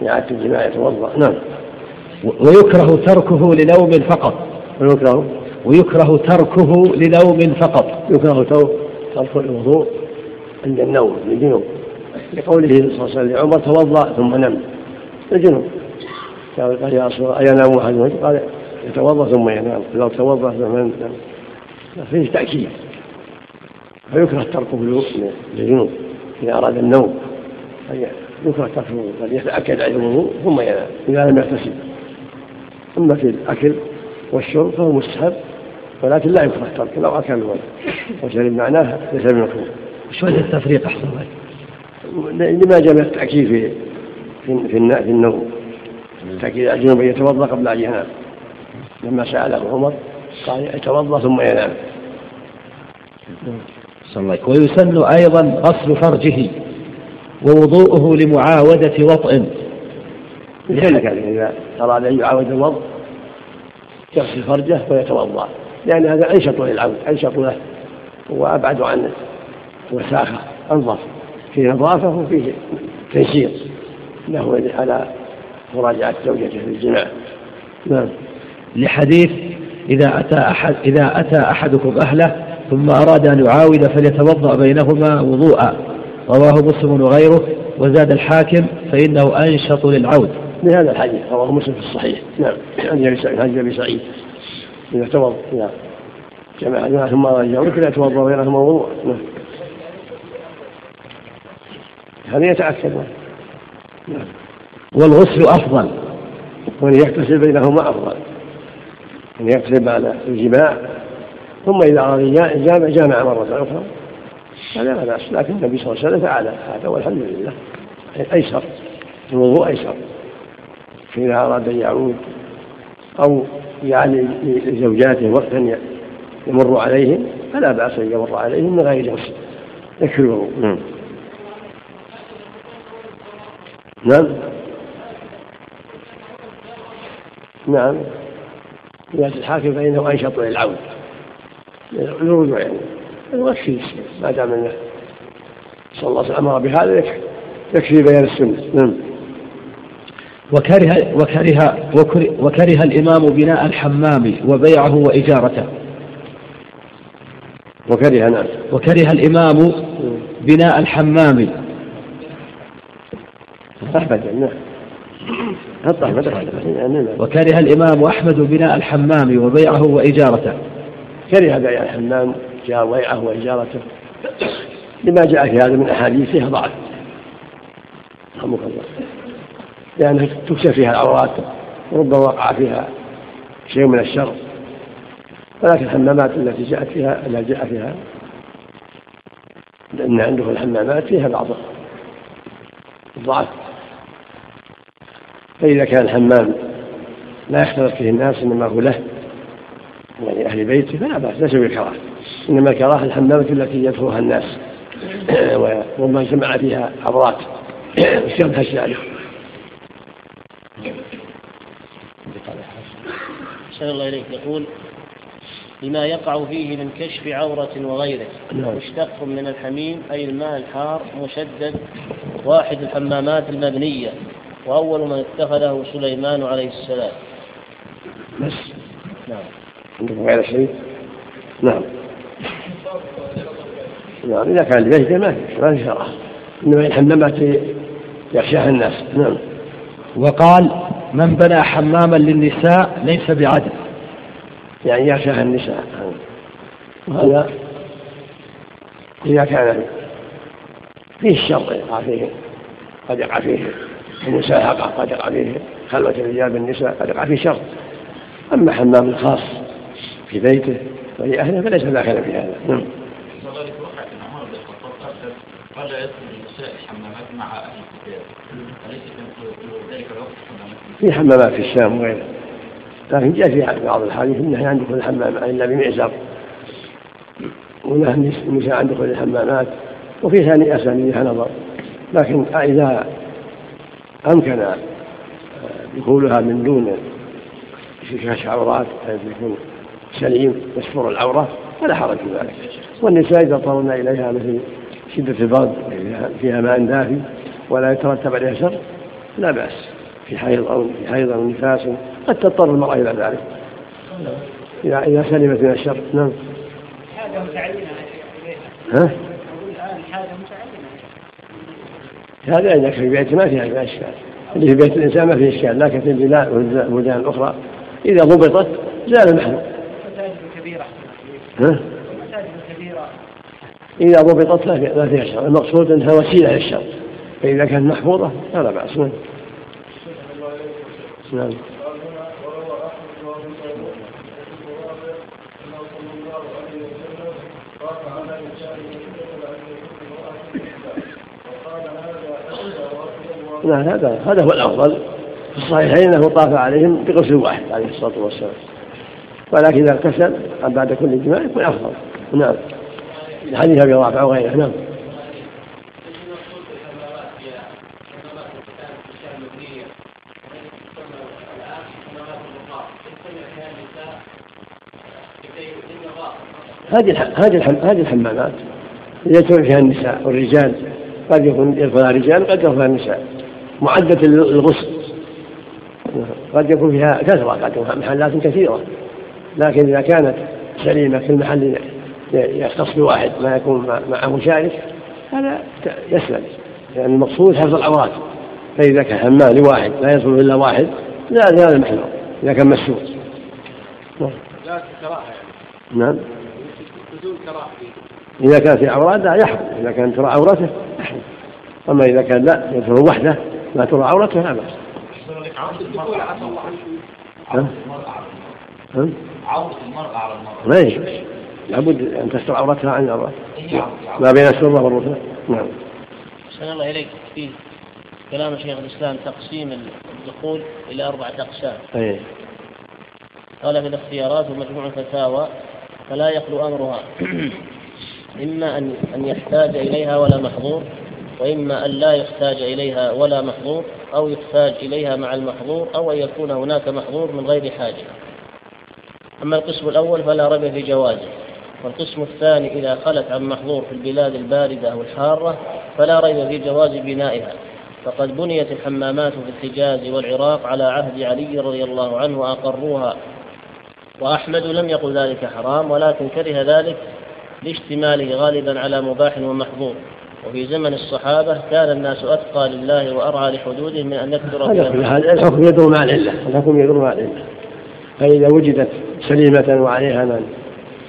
إعادة الجماع يتوضأ. نعم. ويكره تركه لنوم فقط. ويكره؟ ويكره تركه لنوم فقط. يكره ترك الوضوء عند النوم للجنوب. لقوله صلى الله عليه وسلم لعمر توضأ ثم نم. الجنوب قال يا رسول الله أينام أحدهم قال يتوضأ ثم ينام. لو توضأ ثم ينام. فيه تأكيد. فيكره تركه لل- للجنوب إذا أراد النوم. أي يكره تركه بل يتأكد الوضوء ثم ينام إذا لم يغتسل. أما في الأكل والشرب فهو مستحب ولكن لا يكره تركه لو أكل الولد وشرب معناه ليس بمكروه وش وجه التفريق أحسن لما جاء من التأكيد في في في, النوم. التأكيد على الجنوب أن يتوضأ قبل أن ينام. لما سأله عمر قال يتوضأ ثم ينام. صلى الله. ويسن أيضا غسل فرجه ووضوءه لمعاودة وطئ. مثل كذلك إذا أراد أن يعاود الوضوء يغسل فرجه ويتوضأ. لأن هذا أنشط للعود أنشط له وأبعد عن وساخة أنظف. فيه نظافة وفيه تيسير له على مراجعة زوجته في الجماع. نعم. لحديث إذا أتى أحد إذا أتى أحدكم أهله ثم أراد أن يعاود فليتوضأ بينهما وضوءا. رواه مسلم وغيره. وزاد الحاكم فإنه أنشط للعود. بهذا الحديث رواه مسلم في الصحيح. نعم. عن عن أبي سعيد. إذا توضأ. اذا جماعة ثم رجعوا. كلا يتوضأ غيرهم وضوء. نعم. هذا يتأكد؟ نعم. والغسل أفضل. وأن يغتسل بينهما أفضل. أن يغتسل بعد الجماع. ثم إذا أراد جامع جامع مرة أخرى. هذا لا بأس لكن النبي صلى الله عليه وسلم فعل هذا والحمد لله. أيسر الوضوء أيسر. فإذا أراد أن يعود أو يعني لزوجاته وقتا يمر عليهم فلا بأس أن يمر عليهم من غير غسل يكفي الوضوء. نعم. نعم. نعم. يأتي الحاكم فإنه أنشط للعود للرجوع يعني يكفي ما دام انه صلى الله عليه وسلم أمر بهذا يكفي يكفي بيان السنة. نعم. وكره وكره وكره الإمام بناء الحمام وبيعه وإجارته. وكره نعم. وكره الإمام بناء الحمام. أحمد نعم. أحمد وكره الإمام أحمد بناء الحمام وبيعه وإجارته. كره بيع الحمام بيعه وإجارته. لما جاء في هذا من أحاديث فيها ضعف. رحمك الله. لأنها تكشف فيها العورات وربما وقع فيها شيء من الشر. ولكن الحمامات التي جاءت فيها التي جاء فيها لأن عنده الحمامات فيها بعض الضعف. فإذا كان الحمام لا يختلط فيه الناس إنما هو له. يعني أهل بيته فلا بأس ليس بالكراهة. إنما الكراهة الحمامة التي يدخلها الناس وربما جمع فيها عورات وشبه الشارع. أحسن الله إليك. يقول لما يقع فيه من كشف عورة وغيره نعم. مشتق من الحميم أي الماء الحار مشدد واحد الحمامات المبنية وأول من اتخذه سليمان عليه السلام. بس. نعم. عندكم غير شيء؟ نعم. نعم إذا كان لبيته ما في ما في شرع. إنما الحمامات يخشاها الناس. نعم. وقال من بنى حماما للنساء ليس بعدل. يعني يخشاها النساء. وهذا إذا كان فيه الشر يقع فيه قد يقع فيه المساهقة قد يقع فيه خلوة الرجال بالنساء قد يقع فيه شر أما حمام خاص في بيته. ولأهله فليس داخلا في هذا نعم قال يدخل النساء حمامات مع أهل الكتاب في ذلك الوقت حمامات في حمامات في الشام وغيره لكن جاء في بعض الحديث النهي عن دخول الحمام إلا بمعزر ونهى النساء عن دخول الحمامات. وفي ثاني اسانيد فيها نظر. لكن إذا أمكن دخولها من دون كشف عورات يكون سليم يستر العورة فلا حرج في ذلك. والنساء إذا اضطررنا إليها مثل شدة البرد فيها ماء دافي ولا يترتب عليها شر لا بأس. في حيض أو في حيض أو نفاس قد تضطر المرأة إلى ذلك. إذا إذا سلمت من الشر نعم. حاجة متعلمة. ها؟ هذا إذا كان في بيت ما فيها إشكال. اللي في بيت الإنسان ما فيه إشكال لكن في البلدان الأخرى إذا ضبطت زال المحذور ها؟ إذا ضبطت لا فيها شر. المقصود أنها وسيلة للشر. فإذا كانت محفوظة فلا بأس. نعم. نعم. نعم هذا هذا هو الأفضل. في الصحيحين أنه طاف عليهم بغسل واحد عليه الصلاة والسلام. ولكن إذا اغتسل بعد كل جماع يكون أفضل. نعم. حديث أبي رافع وغيره. نعم. هذه هذه هذه الحمامات يدخل فيها النساء والرجال. قد يكون يدخلها رجال قد يدخلها النساء. معدة للغسل. قد يكون فيها كثرة قد محلات كثيرة. لكن إذا كانت سليمة في المحل يختص بواحد ما يكون معه شارك هذا يسلم. لأن يعني المقصود حفظ العورات. فإذا كان حمام لواحد لا يدخل إلا واحد لا هذا المحذور إذا كان نعم لا كراهة نعم. كراهة. إذا كان في عورات لا يحرم إذا كان ترى عورته يحرم أما إذا كان لا يدخل وحده لا ترى عورته لا بأس؟ عورة المرأة على المرأة. ما يجوز. لابد أن تستر عورتها عن العورات ما بين السرة والركبة نعم. أحسن الله إليك. في كلام شيخ الإسلام تقسيم الدخول إلى أربعة أقسام. أي قال في الاختيارات ومجموع الفتاوى فلا يخلو أمرها. إما أن أن يحتاج إليها ولا محظور وإما أن لا يحتاج إليها ولا محظور أو يحتاج إليها مع المحظور أو أن يكون هناك محظور من غير حاجة. أما القسم الأول فلا ريب في جوازه والقسم الثاني إذا خلت عن محظور في البلاد الباردة أو الحارة فلا ريب في جواز بنائها. فقد بنيت الحمامات في الحجاز والعراق على عهد علي رضي الله عنه وأقروها. وأحمد لم يقل ذلك حرام ولكن كره ذلك لاشتماله غالبا على مباح ومحظور. وفي زمن الصحابة كان الناس أتقى لله وأرعى لحدوده من أن يكثر هذا الحكم يدور مع العلة الحكم يدور مع العلة. فإذا وجدت سليمة وعليها من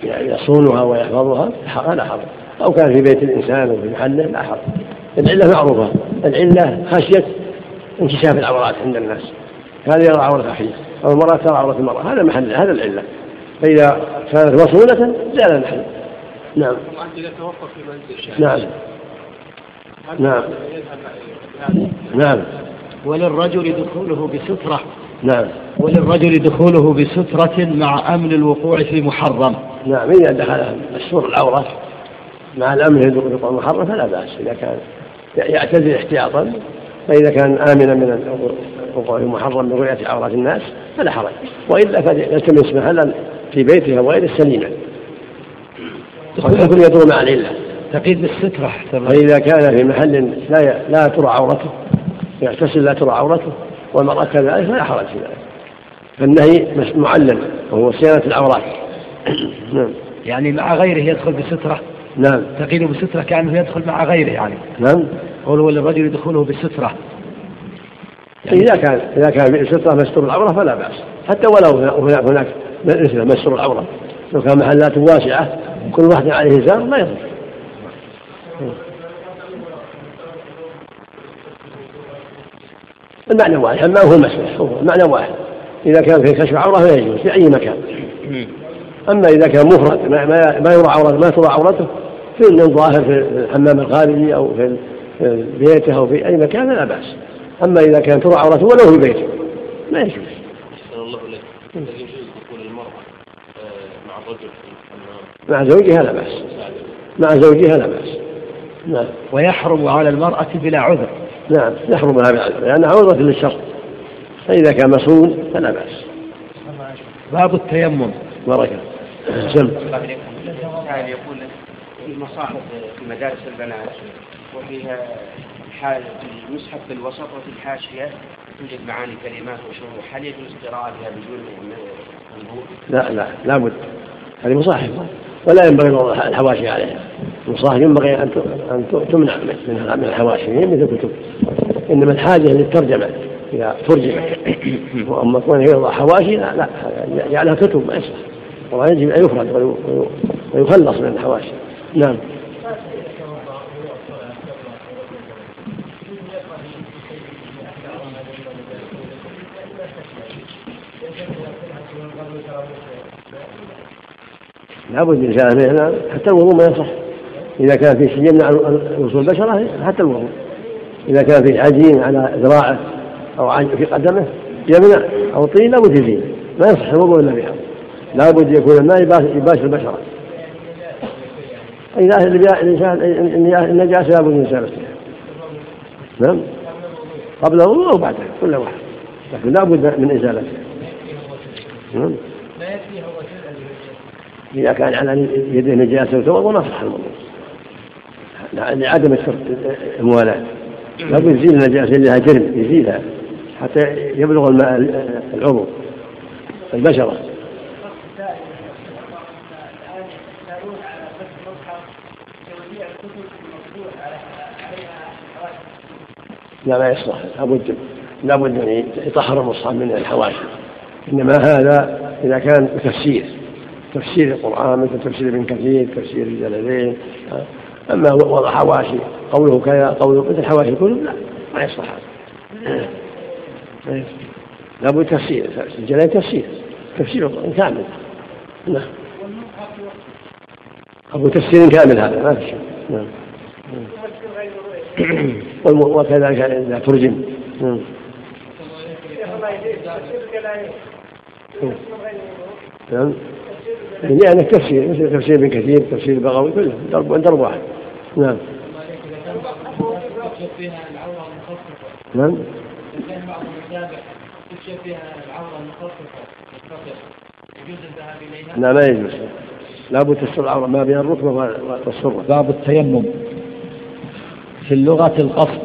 يصونها ويحفظها هذا حرام أو كان في بيت الإنسان أو في محله لا حرام العلة معروفة. العلة خشية انكشاف العورات عند الناس. هذا يرى عورة أخيه. أو المرأة ترى عورة المرأة. هذا محل هذا العلة. فإذا كانت مصونة زال المحل. نعم. نعم. نعم. نعم. وللرجل دخوله بسترة. نعم. وللرجل دخوله بسترة مع أمن الوقوع في محرم. نعم إذا دخل السور العورة مع الأمن بالوقوع المحرم فلا بأس. إذا كان يعتزل احتياطا فإذا كان آمنا من الوقوع في المحرم برؤية عورات الناس فلا حرج. وإلا فليلتمس محلا في بيته أو غيره سليما. والحكم يدور مع العلة. تقيد بالسترة. فإذا كان في محل لا لا ترى عورته يغتسل لا ترى عورته والمرأة كذلك فلا حرج في ذلك. فالنهي معلل وهو صيانة العورات نعم. يعني مع غيره يدخل بسترة؟ نعم. تقيد بسترة كأنه يدخل مع غيره يعني. نعم. قول وللرجل دخوله بسترة. إذا كان إذا كان في سترة مستور العورة فلا بأس. حتى ولو هناك هناك مثل مستور العورة. لو كان محلات واسعة كل واحد عليه إزار ما يضر. المعنى واحد. أما هو المسمح هو المعنى واحد. إذا كان في كشف عورة فيجوز في أي مكان. أما إذا كان مفرد ما, ما, يرى عورته ما ترى عورته في من ظاهر في الحمام الخارجي أو في بيته أو في أي مكان لا بأس. أما إذا كان ترى عورته ولو في بيته ما يجوز. الله إليك. يجوز دخول المرأة آه، مع الرجل في الحمام؟ مع زوجها لا بأس. مع زوجها لا بأس. نعم. ويحرم على المرأة بلا عذر. نعم يحرم لها بالعذر لأنها عوضة للشر فإذا كان مصون فلا بأس. باب التيمم. بركة سم كان يقول في مصاحف في مدارس البنات وفيها حال المصحف في الوسط وفي الحاشية توجد معاني كلمات وشروح. هل يجوز قراءتها بدون؟ لا لا لابد هذه مصاحف. ولا ينبغي وضع الحواشي عليها. المصاحف ينبغي أن ت- تمنع من الحواشي مثل الكتب. إنما الحاجة للترجمة إذا ترجمت. وأما كونه يوضع حواشي لا لا يجعلها كتب ما يصلح. طبعا يجب أن يفرد وي- وي- ويخلص من الحواشي. نعم. لابد من هنا حتى الوضوء ما يصح. إذا كان في شيء يمنع وصول البشرة حتى الوضوء. إذا كان في عجين على ذراعه أو في قدمه يمنع أو طين لابد يزيل ما يصح الوضوء إلا بها لابد يكون الماء يباش- يباشر البشرة. النجاسة لابد من إزالتها نعم. قبل الوضوء أو بعده كل واحد. لكن لابد من إزالتها. نعم. إذا كان على يده نجاسة وتوضأ ما صح الوضوء لعدم الموالاة. لابد يزيل النجاسة اللي لها جرم يزيلها حتى يبلغ الماء العضو البشرة. لا ما يصلح. لابد لابد أن يطهر المصحف من الحواشي. إنما هذا إذا كان تفسير تفسير القرآن مثل تفسير ابن كثير تفسير الجلالين أما وضع حواشي قوله كذا قوله مثل حواشي كله لا ما يصلح هذا. لابد تفسير الجلالين تفسير تفسير كامل. نعم. أبو تفسير كامل هذا ما في شيء نعم. وكذلك إذا ترجم. نعم. نعم. يعني التفسير مثل تفسير ابن كثير تفسير البغوي كله درب درب واحد. نعم. نعم؟ لا ما يجوز. لابد تستر العورة ما بين الركبة والسرة. باب التيمم. في اللغة القصد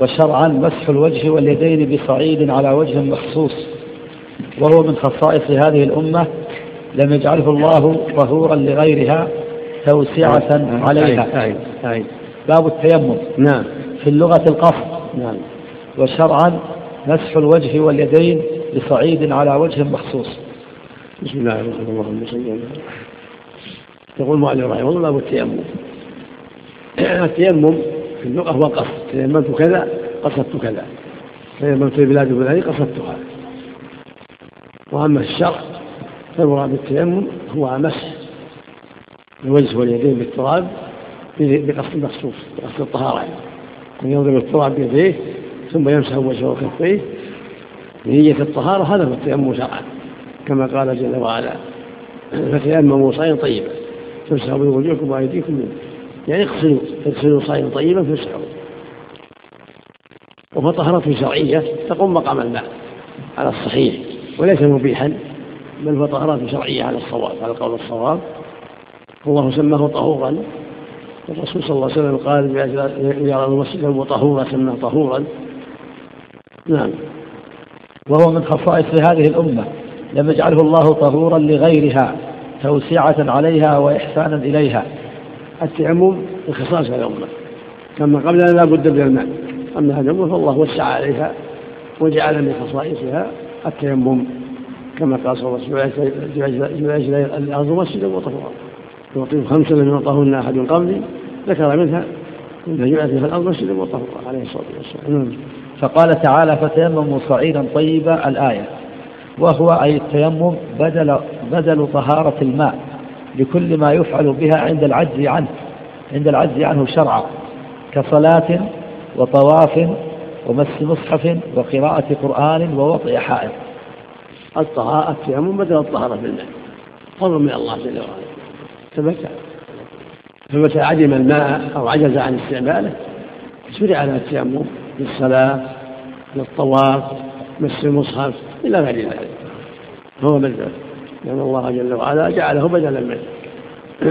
وشرعا مسح الوجه واليدين بصعيد على وجه مخصوص وهو من خصائص هذه الأمة لم يجعله الله طهورا لغيرها توسعة نعم. عليها. أعين. أعين. باب التيمم. نعم. في اللغة القصد. نعم. وشرعا مسح الوجه واليدين بصعيد على وجه مخصوص. بسم الله الرحمن الرحيم. اللهم يقول المؤلف رحمه الله باب التيمم. التيمم في اللغة هو القصد. تيممت كذا قصدت كذا. تيممت في بلاد فلان قصدتها. وأما الشرع فالمراد بالتيمم هو مسح الوجه واليدين بالتراب بقصد مخصوص بقصد الطهارة. من يضرب التراب بيديه ثم يمسح وجهه وكفيه. بنية الطهارة هذا هو التيمم شرعا كما قال جل وعلا فتيمموا صعيدا طيبا تمسحوا بوجوهكم وأيديكم يعني اغسلوا اغسلوا صعيدا طيبا فامسحوا. وفطهرته شرعية تقوم مقام الماء على الصحيح وليس مبيحا. بل هو طهارات شرعية على الصواب على القول الصواب. الله سماه طهورا. الرسول صلى الله عليه وسلم قال يرى المسجد طهورا سماه طهورا. نعم. وهو من خصائص هذه الأمة. لم يجعله الله طهورا لغيرها توسعة عليها وإحسانا إليها. التيمم من خصائص الأمة. كما قبلنا لا بد من الماء. أما هذه الأمة فالله وسع عليها وجعل من خصائصها التيمم. كما قال صلى الله عليه وسلم جعل الأرض مسجدا وطهورا. يعطيه خمسة لم يعطهن أحد قبلي ذكر منها أنها جعلت في الأرض مسجدا وطهورا عليه الصلاة والسلام. نعم. فقال تعالى فتيمموا صعيدا طيبا. الآية. وهو أي التيمم بدل بدل طهارة الماء لكل ما يفعل بها عند العجز عنه عند العجز عنه شرعا كصلاة وطواف ومس مصحف وقراءة قرآن ووطئ حائط. الطهارة التيمم بدل الطهارة بالماء فضل من الله جل وعلا. ثبت فمتى عدم الماء أو عجز عن استعماله. شرع له التيمم للصلاة للطواف مس المصحف إلى غير ذلك. هو بدل لأن الله جل وعلا جعله بدلا منه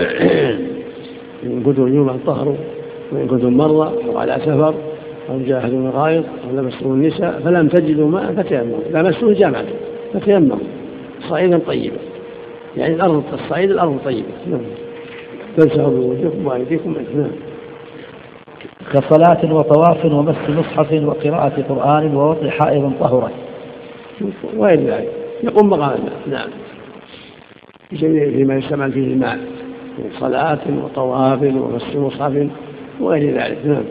إن كنتم جنوبا طهروا وإن كنتم مرضى أو على سفر أو جاهدوا الغائط أو لمستم النساء فلم تجدوا ماء فتيمموا. لمستوه جامعة. فتيمموا صعيدا طيبا. يعني الأرض الصعيد الأرض طيبة. نعم. تمسحوا بوجوهكم وأيديكم نعم كصلاة وطواف ومس مصحف وقراءة قرآن ووضع حائض طهرا وغير ذلك؟ يقوم مقام الماء نعم. فيما يستعمل فيه الماء من صلاة وطواف ومس مصحف وغير ذلك. نعم.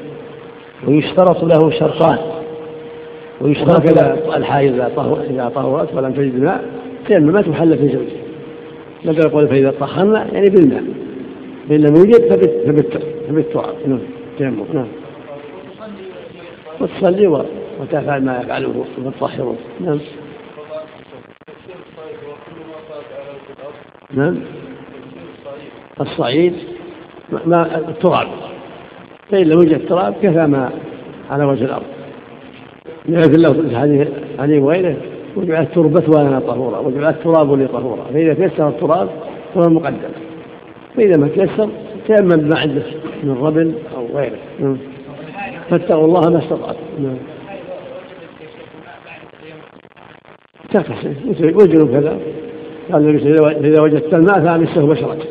ويشترط له شرطان. ويشترط إذا الحائض إذا طهرت ولم تجد الماء تيممت وحل في زوجها بدل يقول فإذا طهرنا يعني بالماء. فإن لم يوجد فبالتراب. نعم. تيمم. نعم. وتصلي وتفعل ما يفعله المطهرون نعم. نعم. الصعيد ما التراب. فإن لم يوجد تراب كفى ما على وجه الأرض. في اللفظ الحديث عن وغيره وجعلت تربة ولنا طهورا وجعلت تراب لي طهورا فإذا تيسر التراب فهو المقدم. فإذا ما تيسر تيمم بما عندك من ربل أو غيره. نعم. فاتقوا الله ما استطعتم. نعم. تغتسل والجنوب كذا. قال النبي إذا وجدت الماء فأمسه بشرك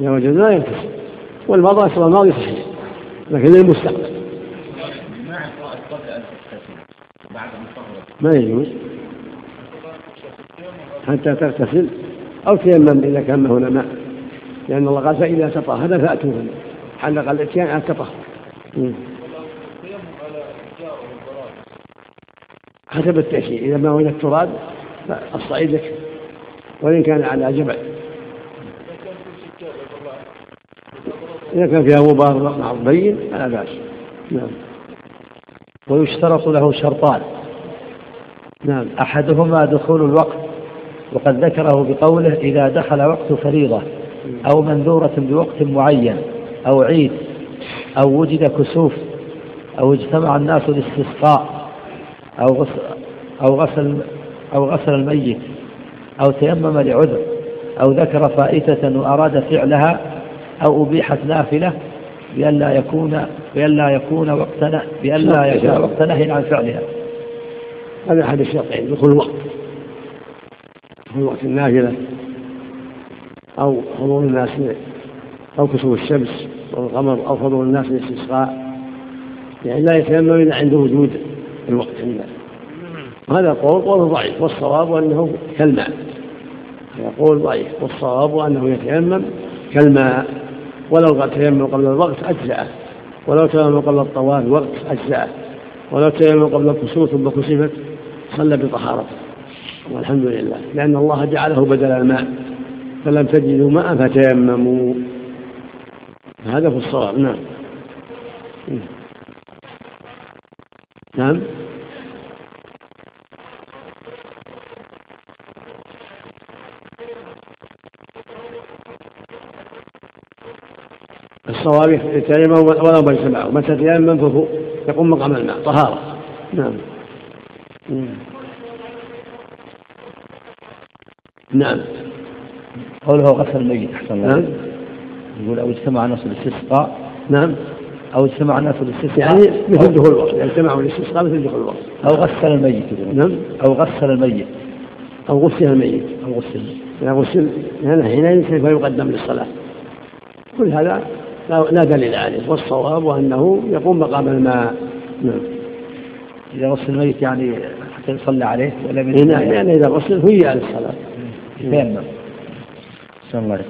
إذا وجدت الماء يغتسل والماضي أصل الماضي صحيح لكن للمستقبل. ما يجوز. حتى تغتسل أو تيمم إذا كان هنا ماء. لأن الله قال فإذا تطهر فأتوهن. حلق الإتيان على التطهر. حسب التأشير إذا ما وجد تراب فالصعيد يكفي وإن كان على جبل. إذا كان فيها غبار بين فلا بأس. نعم. ويشترط له شرطان. نعم أحدهما دخول الوقت وقد ذكره بقوله إذا دخل وقت فريضة أو منذورة بوقت معين أو عيد أو وجد كسوف أو اجتمع الناس للاستسقاء أو غسل أو غسل أو غسل الميت أو تيمم لعذر أو ذكر فائتة وأراد فعلها أو أبيحت نافلة بألا يكون بألا يكون وقت بألا يكون وقت نهي عن فعلها. هذا أحد الشرطين دخول الوقت. دخول وقت النافلة أو حضور الناس أو كسوف الشمس والقمر أو حضور الناس للاستسقاء. يعني لا يتيمم إلا عند وجود الوقت عنده هذا قول قول ضعيف والصواب أنه كالماء. يقول ضعيف والصواب أنه يتيمم كالماء. ولو تيمم قبل الوقت أجزأه. ولو تيمم قبل الطواف وقت أجزأه. ولو تيمم قبل الكسوف ثم كسفت صلى بطهارته. والحمد لله. لأن الله جعله بدل الماء. فلم تجدوا ماء فتيمموا. هذا في الصواب. نعم. نعم. الصواب يتيمم ولو بيت معه متى تيمم فهو يقوم مقام الماء طهارة. نعم. نعم. قوله غسل الميت أحسن الله نعم. يقول أو اجتمع الناس للاستسقاء نعم. أو اجتمع الناس للاستسقاء يعني مثل دخول الوقت يعني اجتمعوا للاستسقاء مثل دخول الوقت. أو غسل الميت. نعم. أو غسل الميت. أو غسل الميت. أو غسل إذا غسل هنا حينئذ سوف يقدم للصلاة. كل هذا لا دليل عليه والصواب أنه يقوم مقام الماء. نعم. إذا غسل الميت يعني حتى يصلى عليه ولا من نعم يعني إذا غسل هيئ للصلاة يتيمم الله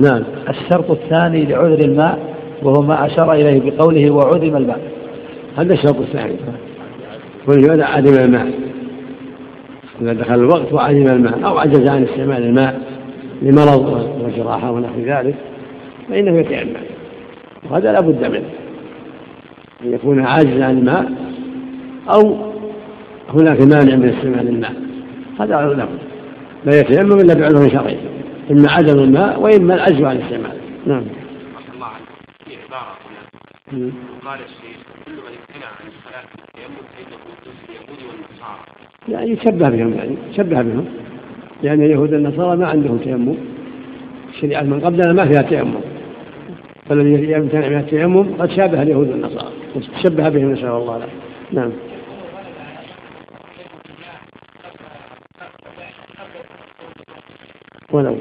نعم. الشرط الثاني لعذر الماء وهو ما أشار إليه بقوله وعدم الماء. هذا الشرط الثاني. ولهذا عدم الماء. إذا دخل الوقت وعدم الماء أو عجز عن استعمال الماء. لمرض وجراحة ونحو ذلك فإنه يتيمم وهذا لا بد منه. أن يكون عاجز عن الماء أو هناك مانع من استعمال الماء. هذا لا بد. لا يتيمم إلا بعذر شرعي. إما عدم الماء وإما العجز عن استعماله نعم. الله عنك في عبارة هنا. قال الشيخ كل من امتنع عن صلاة التيمم فإنه مثل اليهود والنصارى. يعني يشبه بهم يعني يشبه بهم. لأن اليهود والنصارى ما عندهم تيمم. الشريعة من قبلنا ما فيها تيمم. فالذي يمتنع من التيمم قد شابه اليهود والنصارى. تشبه بهم نسأل الله. له نعم. ولو.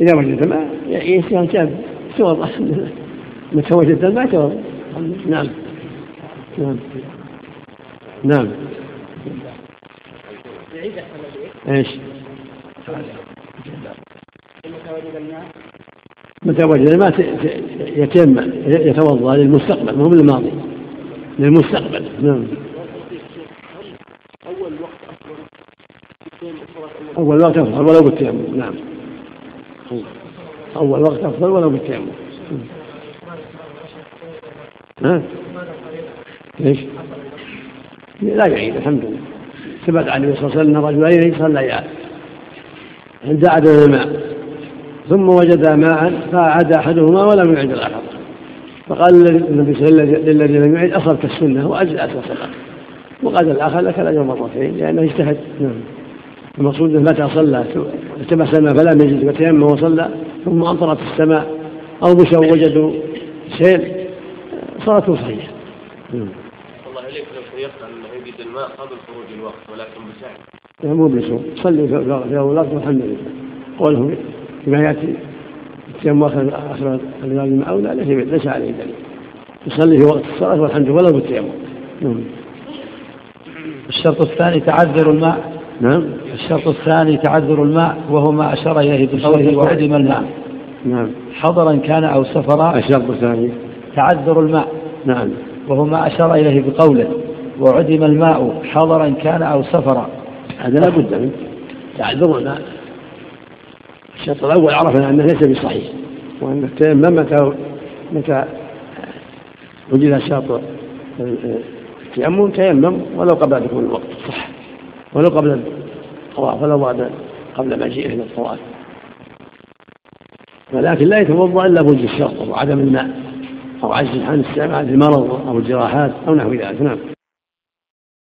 إذا وجدت الماء جاب توضأ متى وجدت الماء توضأ نعم. نعم. نعم. إيش؟ متى وجد الماء يتم يتوضأ للمستقبل مو للماضي للمستقبل. نعم. أول وقت أفضل ولو بالتيمم؟ نعم. أول وقت أفضل ولو بالتيمم. ها؟ ليش؟ لا يعيد الحمد لله. ثبت عن النبي صلى الله عليه وسلم رجلين صليا عند عدم الماء ثم وجد ماء فعاد أحدهما ولم يعد الآخر. فقال النبي صلى الله عليه وسلم للذي لم يعد اصبت السنة وأجزأت وصلاه وقال الآخر لك الأجر مرتين لأنه اجتهد. نعم. المقصود متى صلى التمس الماء فلم يجد وتيمم وصلى ثم أمطرت السماء أو مشوا وجدوا سيل صلاته صحيحة. الله إليك لو تيقن أنه يجد الماء قبل خروج الوقت ولكن بسعي لا مو بسوء صلي في أول والحمد لله قوله فيما يأتي التيمم آخر آخر الماء لا ليس ليس عليه دليل. يصلي في وقت الصلاة والحمد لله ولو بالتيمم نعم. الشرط الثاني تعذر الماء. نعم. الشرط الثاني تعذر الماء وهو ما أشار إليه بقوله وعدم الماء نعم. حضرا كان أو سفرا الشرط الثاني. تعذر الماء. نعم. وهو ما أشار إليه بقوله. وعدم الماء حضرا كان أو سفرا. هذا لا بد منه. الماء الشرط الأول عرفنا أنه ليس بصحيح. وأن التيمم متى متى وجد شرط التيمم تيمم ولو قبل يكون الوقت. صح. ولو قبل الطواف ولو بعد قبل مجيئه إلى الطواف. ولكن لا يتوضأ إلا بوجود الشرط وعدم الماء أو عجز عن استعمال المرض أو الجراحات أو نحو ذلك. نعم.